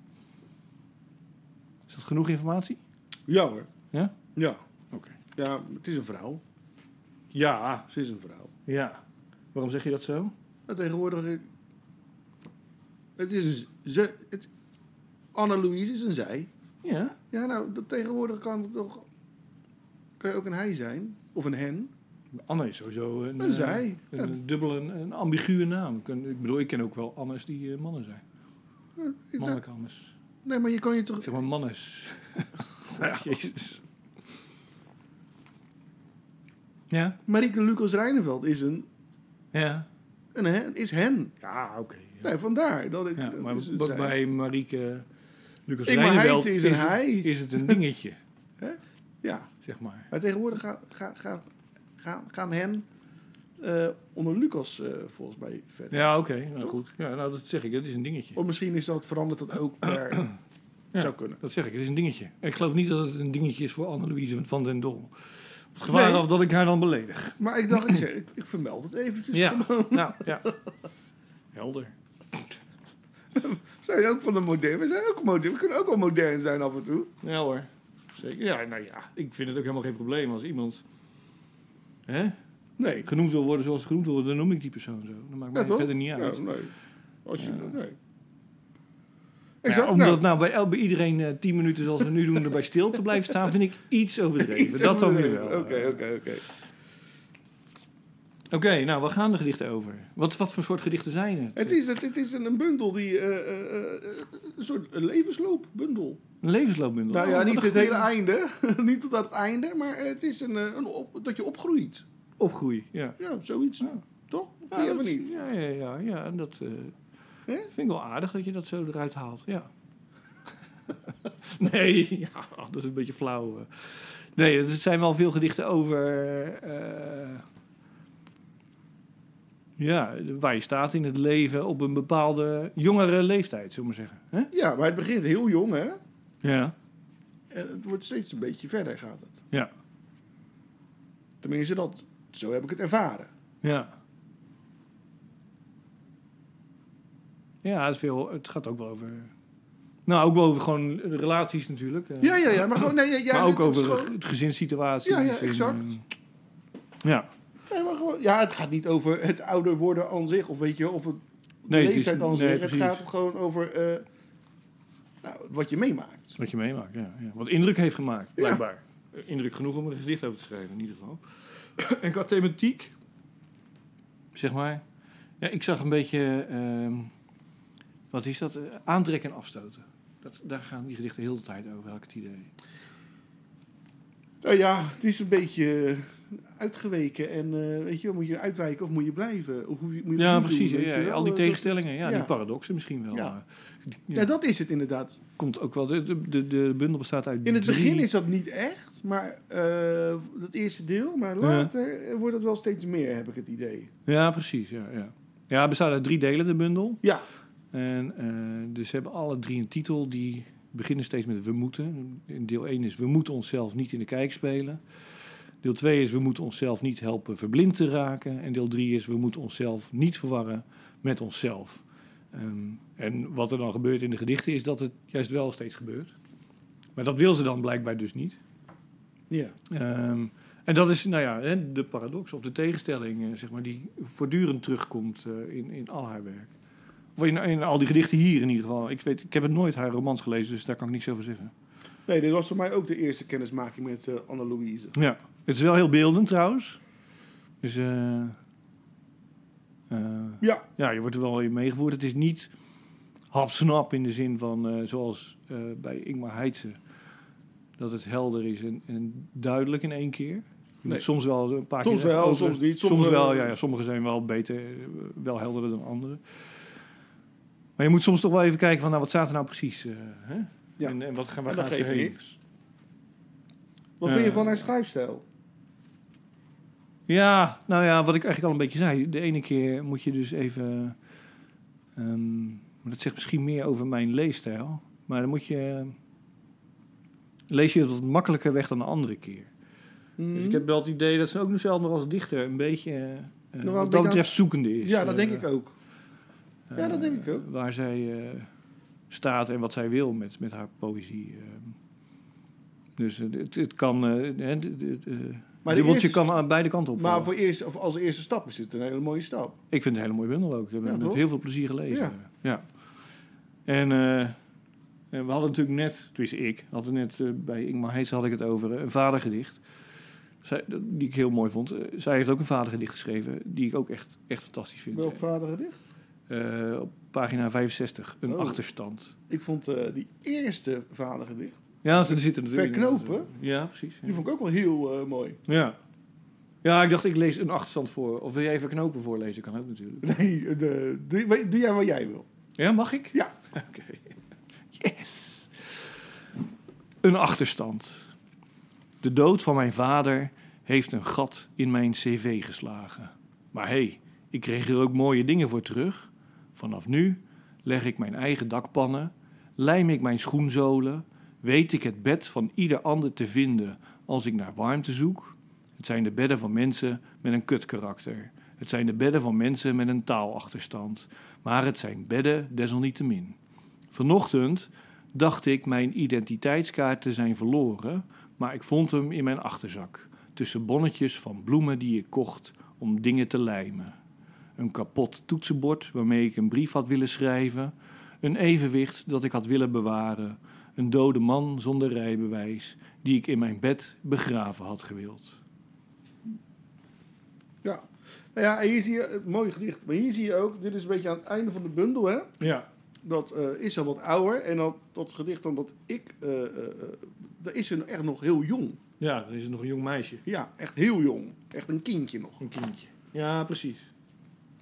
Is dat genoeg informatie? ja hoor. Ja? Ja. Oké. Ja, het is een vrouw. Ja, Ze is een vrouw. ja. Waarom zeg je dat zo? Maar tegenwoordig... eh, Het is een ze... Het, Anne-Louise is een zij. Ja. Ja, nou, dat tegenwoordig kan het toch... Kan je ook een hij zijn? Of een hen? Anne is sowieso een, Een eh, zij. een, Ja. dubbele, een, ambiguë naam. Ik, bedoel, ik ken ook wel Annes die eh, mannen zijn. Mannelijke Annes. Nee, maar je kan je toch... Zeg maar mannes. [LAUGHS] Ja. [LAUGHS] Jezus. Ja? Marieke Lucas Rijneveld is een, Ja. een hen, is hen. Ja, oké. ja. Nee, vandaar dat ik... Ja, dat maar is- b- zij. bij Marieke Lucas Rijneveld Heitse is een het- hij. is het een dingetje, [LAUGHS] Ja, zeg maar. maar tegenwoordig gaat, gaat, gaat, gaan, gaan hen eh, onder Lucas eh, volgens mij verder. Ja, oké. nou goed. Ja, nou, dat zeg ik. Dat is een dingetje. Of misschien is dat veranderd dat ook [CLEARS THROAT] per... Ja. Zou kunnen. Dat zeg ik. Het is een dingetje. Ik geloof niet dat het een dingetje is voor Annelouise van den Dol. Het gevaar Nee. af dat ik haar dan beledig. Maar ik dacht, ik, zeg, ik, ik vermeld het eventjes. Ja, [LAUGHS] nou, ja. Helder. Zijn ook van de modern. We zijn ook modern. We kunnen ook wel modern zijn af en toe. Ja hoor. Zeker. Ja, nou ja. Ik vind het ook helemaal geen probleem als iemand hè, Nee. genoemd wil worden zoals genoemd wil worden. Dan noem ik die persoon zo. Dat maakt mij Ja, verder niet uit. Ja, nee. Als je, Ja. nee. Ja, omdat nou, nou bij, bij iedereen eh, tien minuten zoals we nu doen erbij stil te blijven staan, vind ik iets [LAUGHS] overdreven. iets dat dan weer overdreven. wel. Oké, oké, oké. Oké, nou, waar gaan de gedichten over? Wat, wat voor soort gedichten zijn het? Het is, het, het is een bundel die... eh, eh, een soort levensloopbundel. Een levensloopbundel. Nou Oh, ja, wat niet het hele einde. [LAUGHS] niet tot aan het einde. Maar het is een, een op, dat je opgroeit. Opgroei, ja. Ja, zoiets. Ja. Toch? Ja, even niet? Ja, ja, ja, ja. En dat Hè? vind ik wel aardig dat je dat zo eruit haalt, ja. [LAUGHS] nee, ja, dat is een beetje flauw. eh. Nee, er zijn wel veel gedichten over... eh, ja, waar je staat in het leven op een bepaalde jongere leeftijd, zullen we maar zeggen. Ja, maar het begint heel jong, hè? Ja. En het wordt steeds een beetje verder, gaat het. Ja. Tenminste, dat, zo heb ik het ervaren. Ja. Ja, het, veel, het gaat ook wel over... Nou, ook wel over gewoon relaties natuurlijk. Ja, ja, ja. Maar, gewoon, nee, ja, ja, maar ook over gewoon- het gezinssituatie. Ja, ja, exact. eh, ja. Nee, maar gewoon, ja, het gaat niet over het ouder worden aan zich, of weet je, of het Nee, leeftijd aan nee, zich. Het gaat gewoon over eh, nou, wat je meemaakt. Wat je meemaakt, ja, ja. Wat indruk heeft gemaakt, blijkbaar. Indruk genoeg om er een gedicht over te schrijven, in ieder geval. [CLEARS THROAT] en qua thematiek, zeg maar... Ja, ik zag een beetje... ehm, wat is dat? Eh, aantrekken en afstoten. Dat, daar gaan die gedichten heel de tijd over, had ik het idee. Nou ja, het is een beetje eh, uitgeweken en eh, weet je, moet je uitwijken of moet je blijven? Of moet je, moet je Ja, precies. doen, ja, al die tegenstellingen, ja, ja. die paradoxen misschien wel. Ja. Ja, dat is het inderdaad. komt ook wel. De, de, de, de bundel bestaat uit In het drie- begin is dat niet echt, maar dat eerste deel, maar later wordt het wel steeds meer, heb ik het idee. Ja, precies. Ja, ja. ja, het bestaat uit drie delen, de bundel. Ja, En eh, dus ze hebben alle drie een titel die beginnen steeds met we moeten. In deel 1 is we moeten onszelf niet in de kijk spelen. Deel 2 is we moeten onszelf niet helpen verblind te raken. En deel 3 is we moeten onszelf niet verwarren met onszelf. Ehm, en wat er dan gebeurt in de gedichten is dat het juist wel steeds gebeurt. Maar dat wil ze dan blijkbaar dus niet. ja. Ehm, en dat is nou ja, de paradox of de tegenstelling eh, zeg maar, die voortdurend terugkomt eh, in, in al haar werk. In, in al die gedichten hier in ieder geval. Ik, weet, ik heb het nooit haar romans gelezen, dus daar kan ik niks over zeggen. Nee, dit was voor mij ook de eerste kennismaking met eh Anne-Louise. Ja, het is wel heel beeldend trouwens. Dus eh, eh, Ja, ja, je wordt er wel in meegevoerd. Het is niet hapsnap in de zin van eh, zoals bij Ingmar Heitse. Dat het helder is en, en duidelijk in één keer. Nee. soms wel een paar Soms keer even wel, soms niet. Soms wel, ja, ja. Sommige zijn wel beter, wel helderder dan andere. Maar je moet soms toch wel even kijken van, nou, wat staat er nou precies? eh, hè? Ja. En, en wat gaan we gaan niks. Wat Eh, vind je van haar schrijfstijl? Ja, nou ja, wat ik eigenlijk al een beetje zei. De ene keer moet je dus even... ehm, dat zegt misschien meer over mijn leesstijl. Maar dan moet je... Lees je het wat makkelijker weg dan de andere keer. Dus ik heb wel het idee dat ze ook nog zelf nog als dichter een beetje... eh, wat dat betreft zoekende is. ja, dat denk Eh, ik ook. Ja, dat denk ik ook. eh, Waar zij eh, staat en wat zij wil met, met haar poëzie. eh. Dus eh, het, het kan... eh, de- de- Maar de eerste- kan aan beide kanten op. Maar voor eerst, of als eerste stap is het een hele mooie stap. Ik vind het een hele mooie bundel ook. Ik heb Ja, het met heel veel plezier gelezen. Ja. Ja. En, eh, en we hadden natuurlijk net, tenminste ik, hadden net eh, bij Ingmar Heets had ik het over eh, een vadergedicht. Zij, die ik heel mooi vond. Eh, zij heeft ook een vadergedicht geschreven, die ik ook echt, echt fantastisch vind. Welk vadergedicht? Eh, op pagina 65, een Oh. achterstand. Ik vond eh, die eerste vadergedicht, Ja, ze zitten natuurlijk. Verknopen? Ja, precies. die vond ik ook wel heel eh, mooi. ja. Ja, ik dacht ik lees een achterstand voor. Of wil je even knopen voorlezen? Kan ook natuurlijk. [LAUGHS] Nee, de, doe, doe jij wat jij wil. Ja, mag ik? Ja. [LAUGHS] Oké. Yes. Een achterstand. De dood van mijn vader heeft een gat in mijn cv geslagen. Maar hé, hey, ik kreeg er ook mooie dingen voor terug. Vanaf nu leg ik mijn eigen dakpannen, lijm ik mijn schoenzolen, weet ik het bed van ieder ander te vinden als ik naar warmte zoek. Het zijn de bedden van mensen met een kutkarakter. Het zijn de bedden van mensen met een taalachterstand. Maar het zijn bedden desalniettemin. Vanochtend dacht ik mijn identiteitskaart te zijn verloren, maar ik vond hem in mijn achterzak. Tussen bonnetjes van bloemen die ik kocht om dingen te lijmen. Een kapot toetsenbord waarmee ik een brief had willen schrijven. Een evenwicht dat ik had willen bewaren. Een dode man zonder rijbewijs die ik in mijn bed begraven had gewild. Ja. Nou ja, hier zie je, het mooie gedicht. Maar hier zie je ook, dit is een beetje aan het einde van de bundel, hè. Ja. Dat eh, is al wat ouder. En dat, dat gedicht dan dat ik, eh, eh, dat is er echt nog heel jong. Ja, dan is het nog een jong meisje. Ja, echt heel jong. Echt een kindje nog. Een kindje. Ja, precies.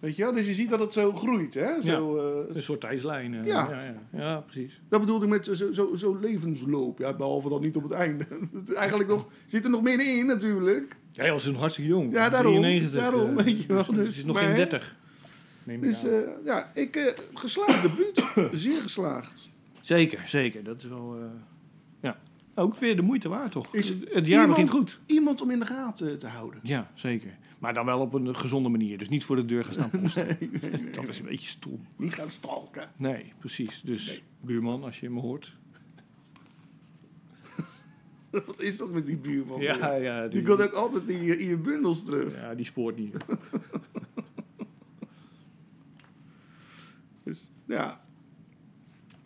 Weet je wel? Dus je ziet dat het zo groeit, hè. Zo, eh, Een soort tijdslijn. eh, Ja. Ja, ja. ja, precies. dat bedoelde ik met zo, zo, zo levensloop. Ja, behalve dat niet op het einde. [LAUGHS] Het is eigenlijk nog, zit er nog meer in natuurlijk. Ja, was nog hartstikke jong. Ja, daarom. 93, Daarom, eh, weet je wel, Dus, dus- het is nog geen 30. Neem Dus eh, ja, ik eh geslaagd debuut. [COUGHS] Zeer geslaagd. zeker, zeker. Dat is wel... ja. Ook weer de moeite waard, toch? Is het jaar iemand- begint goed. Iemand om in de gaten te houden. Ja, zeker. Maar dan wel op een gezonde manier. Dus niet voor de deur gaan staan [LAUGHS] posten. Dat is een beetje stom. Niet gaan stalken. Nee, precies. Dus buurman, als je me hoort. [LAUGHS] Wat is dat met die buurman? Ja, ja. Die Die, komt ook altijd in je, in je bundels terug. ja, die spoort niet. [LAUGHS] Dus ja.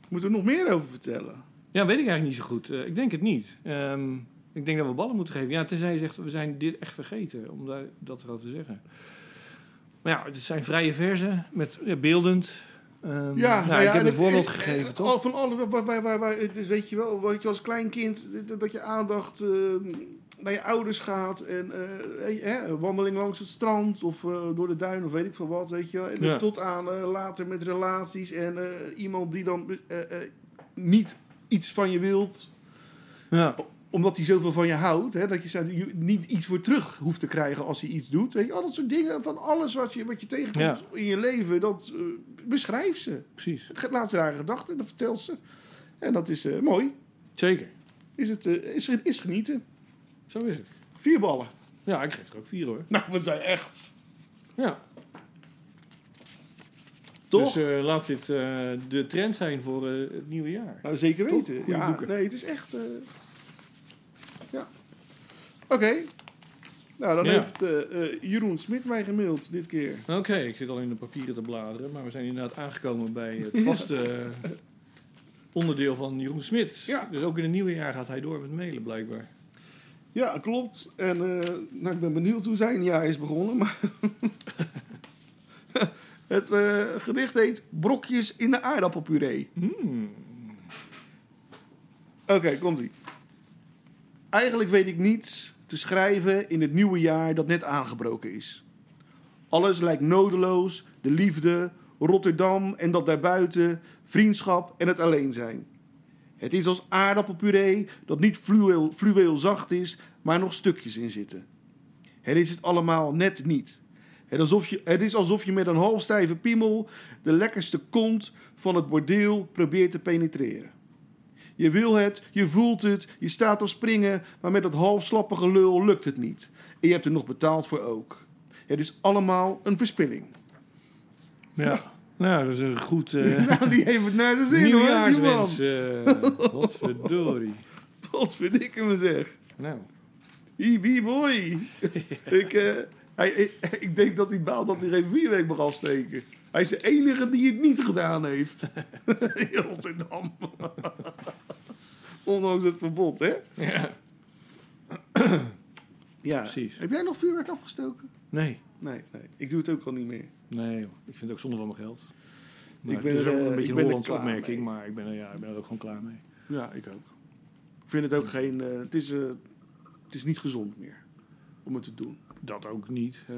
Moeten we nog meer over vertellen? Ja, weet ik eigenlijk niet zo goed. Eh, ik denk het niet. Ehm, ik denk dat we ballen moeten geven. Ja, tenzij je zegt, we zijn dit echt vergeten. Om daar, dat erover te zeggen. Maar ja, het zijn vrije verzen met ja, beeldend. Ehm, nou, ik heb en een voorbeeld eh, gegeven, toch? al- Van alle, waar, waar, waar, waar, dus weet je wel, wat je als klein kind, dat- je aandacht eh, naar je ouders gaat. En eh, wandeling langs het strand of eh, door de duin of weet ik veel wat, weet je wel. En Ja. tot aan later met relaties en iemand die dan niet iets van je wilt, Ja. Omdat hij zoveel van je houdt, hè, dat je niet iets voor terug hoeft te krijgen als hij iets doet. Weet je, al dat soort dingen van alles wat je, wat je tegenkomt in je leven, dat eh, beschrijf ze. Precies. Het laat ze haar gedachten, dat vertelt ze. En dat is eh, mooi. Zeker. Is, het, eh, is, is genieten. Zo is het. Vier ballen. Ja, ik geef er ook vier hoor. Nou, we zijn echt. Ja. Toch? Dus laat dit de trend zijn voor het nieuwe jaar. nou, zeker weten. Goeie ja, boeken. nee, het is echt. Oké. Nou, dan Ja. heeft eh, eh, Jeroen Smit mij gemaild dit keer. Oké, ik zit al in de papieren te bladeren, maar we zijn inderdaad aangekomen bij het [LAUGHS] vaste eh, onderdeel van Jeroen Smit. Ja. Dus ook in het nieuwe jaar gaat hij door met mailen blijkbaar. Ja, klopt. En nou, ik ben benieuwd hoe zijn jaar is begonnen. Maar [LAUGHS] het gedicht heet Brokjes in de aardappelpuree. Hmm. Oké, komt ie. Eigenlijk weet ik niets te schrijven in het nieuwe jaar dat net aangebroken is. Alles lijkt nodeloos, de liefde, Rotterdam en dat daarbuiten, vriendschap en het alleen zijn. Het is als aardappelpuree dat niet fluweel, fluweelzacht is, maar nog stukjes in zitten. Het is het allemaal net niet. Het, alsof je, het is alsof je met een halfstijve piemel de lekkerste kont van het bordeel probeert te penetreren. Je wil het, je voelt het, je staat op springen, maar met dat halfslappige lul lukt het niet. En je hebt er nog betaald voor ook. Het is allemaal een verspilling. Ja. Nou, dat is een goed [LAUGHS] eh Nou, die heeft het naar de zin hoor, wat verdorie. Wat [LAUGHS] verdikke me zeg. Nou, Hibi boy. [LAUGHS] ik, eh, hij, ik, ik denk dat hij baalt dat hij geen vierweek mag afsteken. Hij is de enige die het niet gedaan heeft. Rotterdam. Ondanks het verbod, hè? ja. Ja. [CLEARS THROAT] Precies. Heb jij nog vuurwerk afgestoken? Nee. Nee, nee. Ik doe het ook al niet meer. Nee, joh. ik vind het ook zonde van mijn geld. Maar Ik ben het is er, ook eh, een ik beetje een Hollandse opmerking, mee. maar ik ben, er, ja, ik ben er ook gewoon klaar mee. Ja, ik ook. Ik vind het ook geen... eh, het, is, eh, het is niet gezond meer om het te doen. dat ook niet. Eh,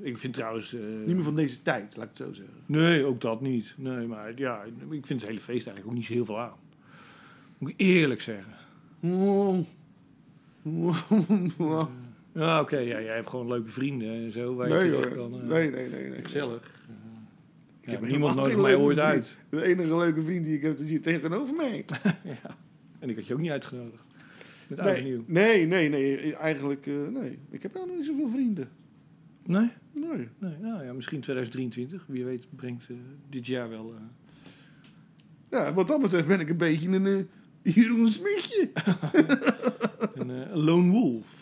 ik vind trouwens... eh, Niet meer van deze tijd, laat ik het zo zeggen. Nee, ook dat niet. Nee, maar ja, ik vind het hele feest eigenlijk ook niet zo heel veel aan. Moet ik eerlijk zeggen. Ja, oké, ja, jij hebt gewoon leuke vrienden en zo. Waar je Nee terecht hoor. kan, eh, Nee, nee, nee. nee. Gezellig. Ik heb niemand geen mij ooit uit. De enige leuke vriend die ik heb, is hier tegenover mij. [LAUGHS] ja. En ik had je ook niet uitgenodigd. Met Nee, nieuw. nee, nee, nee. Eigenlijk, eh, nee. Ik heb helemaal niet zoveel vrienden. Nee? Nee. Nee, nou ja, misschien 2023. Wie weet brengt eh, dit jaar wel... Ja, wat dat betreft ben ik een beetje een Jeroen Smitje. [LAUGHS] een, eh, een lone wolf.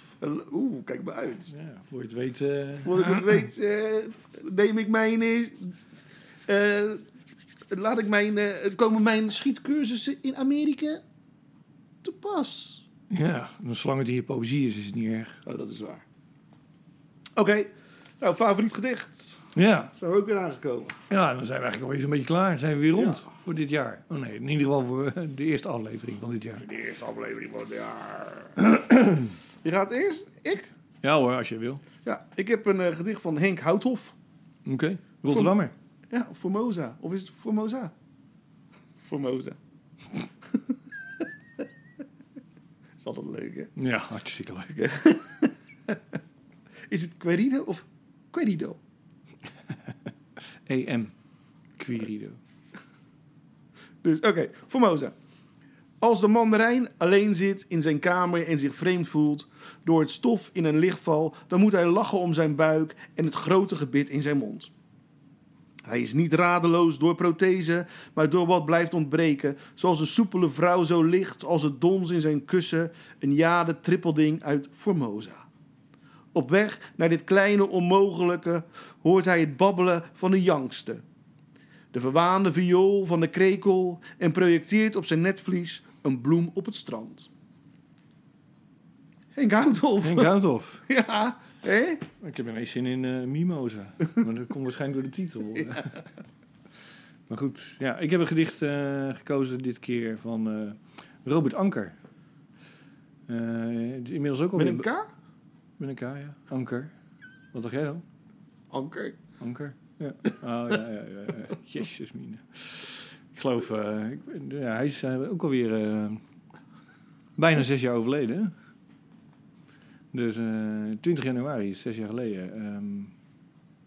Oeh, kijk maar uit. Ja, voor je het weet... eh, Voordat ik het [LAUGHS] weet, eh, neem ik mijn... eh, laat ik mijn... komen mijn schietcursussen in Amerika te pas. ja, dan zolang het in je poëzie is, is het niet erg. Oh, dat is waar. Oké. Nou, favoriet gedicht. Ja, Zijn we ook weer aangekomen. ja dan zijn we eigenlijk alweer zo'n beetje klaar. Zijn we weer rond Ja. voor dit jaar. Oh nee, in ieder geval voor eh, de eerste aflevering van dit jaar. De eerste aflevering van het jaar. Je gaat eerst? Ik? Ja hoor, als je wil. Ja, ik heb een eh, gedicht van Henk Houthof. Oké, Rotterdammer. Ja, Formosa. Of is het Formosa? Formosa. [LAUGHS] is altijd leuk, hè? Ja, hartstikke leuk. [LAUGHS] Is het Querido of Querido? [LAUGHS] EM. Quirido. Dus, oké, Formosa. Als de mandarijn alleen zit in zijn kamer en zich vreemd voelt door het stof in een lichtval, dan moet hij lachen om zijn buik en het grote gebit in zijn mond. Hij is niet radeloos door prothese, maar door wat blijft ontbreken, zoals een soepele vrouw zo licht als het dons in zijn kussen, een jade trippelding uit Formosa. Op weg naar dit kleine onmogelijke hoort hij het babbelen van de jangste de verwaande viool van de krekel en projecteert op zijn netvlies een bloem op het strand. Henk Houthoff. Henk Houthoff. [LAUGHS] Ja, hè? Ik heb ineens zin in eh, Mimosa. maar dat komt waarschijnlijk door de titel. [LAUGHS] maar goed, ja, ik heb een gedicht eh, gekozen dit keer van eh, Robert Anker. Eh, inmiddels ook al Met een K? Met een K, ja. Anker. Wat dacht jij dan? Anker. Anker? Ja. Oh, ja, ja, ja. ja. Jezus, mine. Ik geloof, eh, ik, ja, hij is eh, ook alweer eh, bijna zes jaar overleden. Dus eh 20 januari is zes jaar geleden. ehm,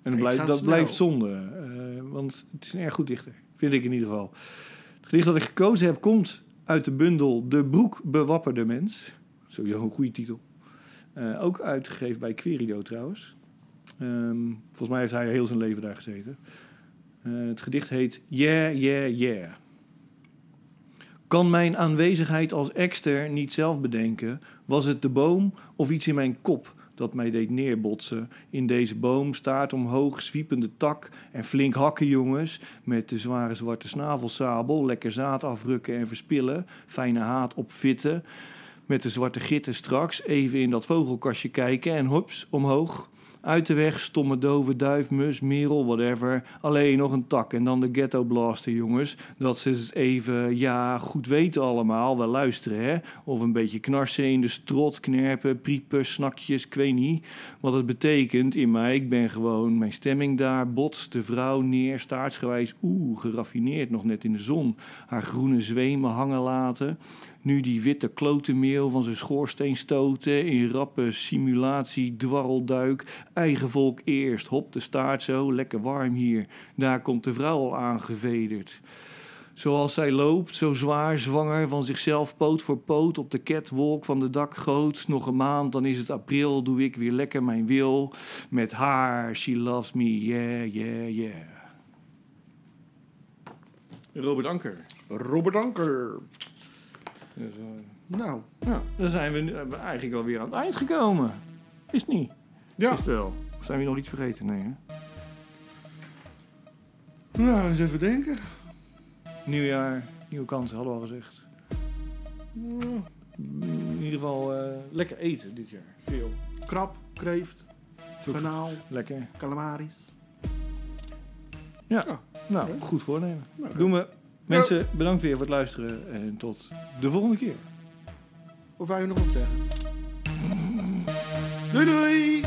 en dat, blijft, dat blijft zonde. want het is een erg goed dichter. Vind ik in ieder geval. Het gedicht dat ik gekozen heb komt uit de bundel De Broek Bewapperde Mens. Sowieso een goede titel. Eh, ook uitgegeven bij Querido trouwens. Ehm, volgens mij heeft hij heel zijn leven daar gezeten. Eh, het gedicht heet Yeah, Yeah, Yeah. Kan mijn aanwezigheid als ekster niet zelf bedenken? Was het de boom of iets in mijn kop dat mij deed neerbotsen? In deze boom staart omhoog zwiepende tak en flink hakken jongens... met de zware zwarte snavelsabel, lekker zaad afrukken en verspillen... fijne haat opvitten, met de zwarte gitten straks... even in dat vogelkastje kijken en hops, omhoog... Uit de weg, stomme dove duif, mus, merel, whatever. Alleen nog een tak en dan de ghetto blaster, jongens. Dat ze eens even, ja, goed weten allemaal. Wel luisteren, hè. Of een beetje knarsen in de strot, knerpen, priepen, snakjes, ik weet niet. Wat het betekent in mij, ik ben gewoon mijn stemming daar. Bots de vrouw neer, staartsgewijs, oeh, geraffineerd, nog net in de zon. Haar groene zwemen hangen laten. Nu die witte klotenmeel van zijn schoorsteen stoten. In rappe simulatie, dwarrelduik. Eigen volk eerst, hop de staart zo, lekker warm hier. Daar komt de vrouw al aangevederd. Zoals zij loopt, zo zwaar, zwanger van zichzelf, poot voor poot op de catwalk van de dakgoot. Nog een maand, dan is het april, doe ik weer lekker mijn wil. Met haar, she loves me, yeah, yeah, yeah. Robert Anker. Robert Anker. Dus, eh, Nou, ja, dan zijn we nu- eh, eigenlijk alweer aan het eind gekomen. Is het niet? ja. Is het wel? Of zijn we nog iets vergeten? Nee, hè? Nou, eens even denken. Nieuwjaar, nieuwe kansen, hadden we al gezegd. In ieder geval eh, lekker eten dit jaar. Veel. Krab, kreeft, garnaal, Lekker. calamaris. Ja, Ja. nou, goed voornemen. Nou, Doen we. Mensen, bedankt weer voor het luisteren en tot de volgende keer. Of wou je nog wat zeggen? Doei doei!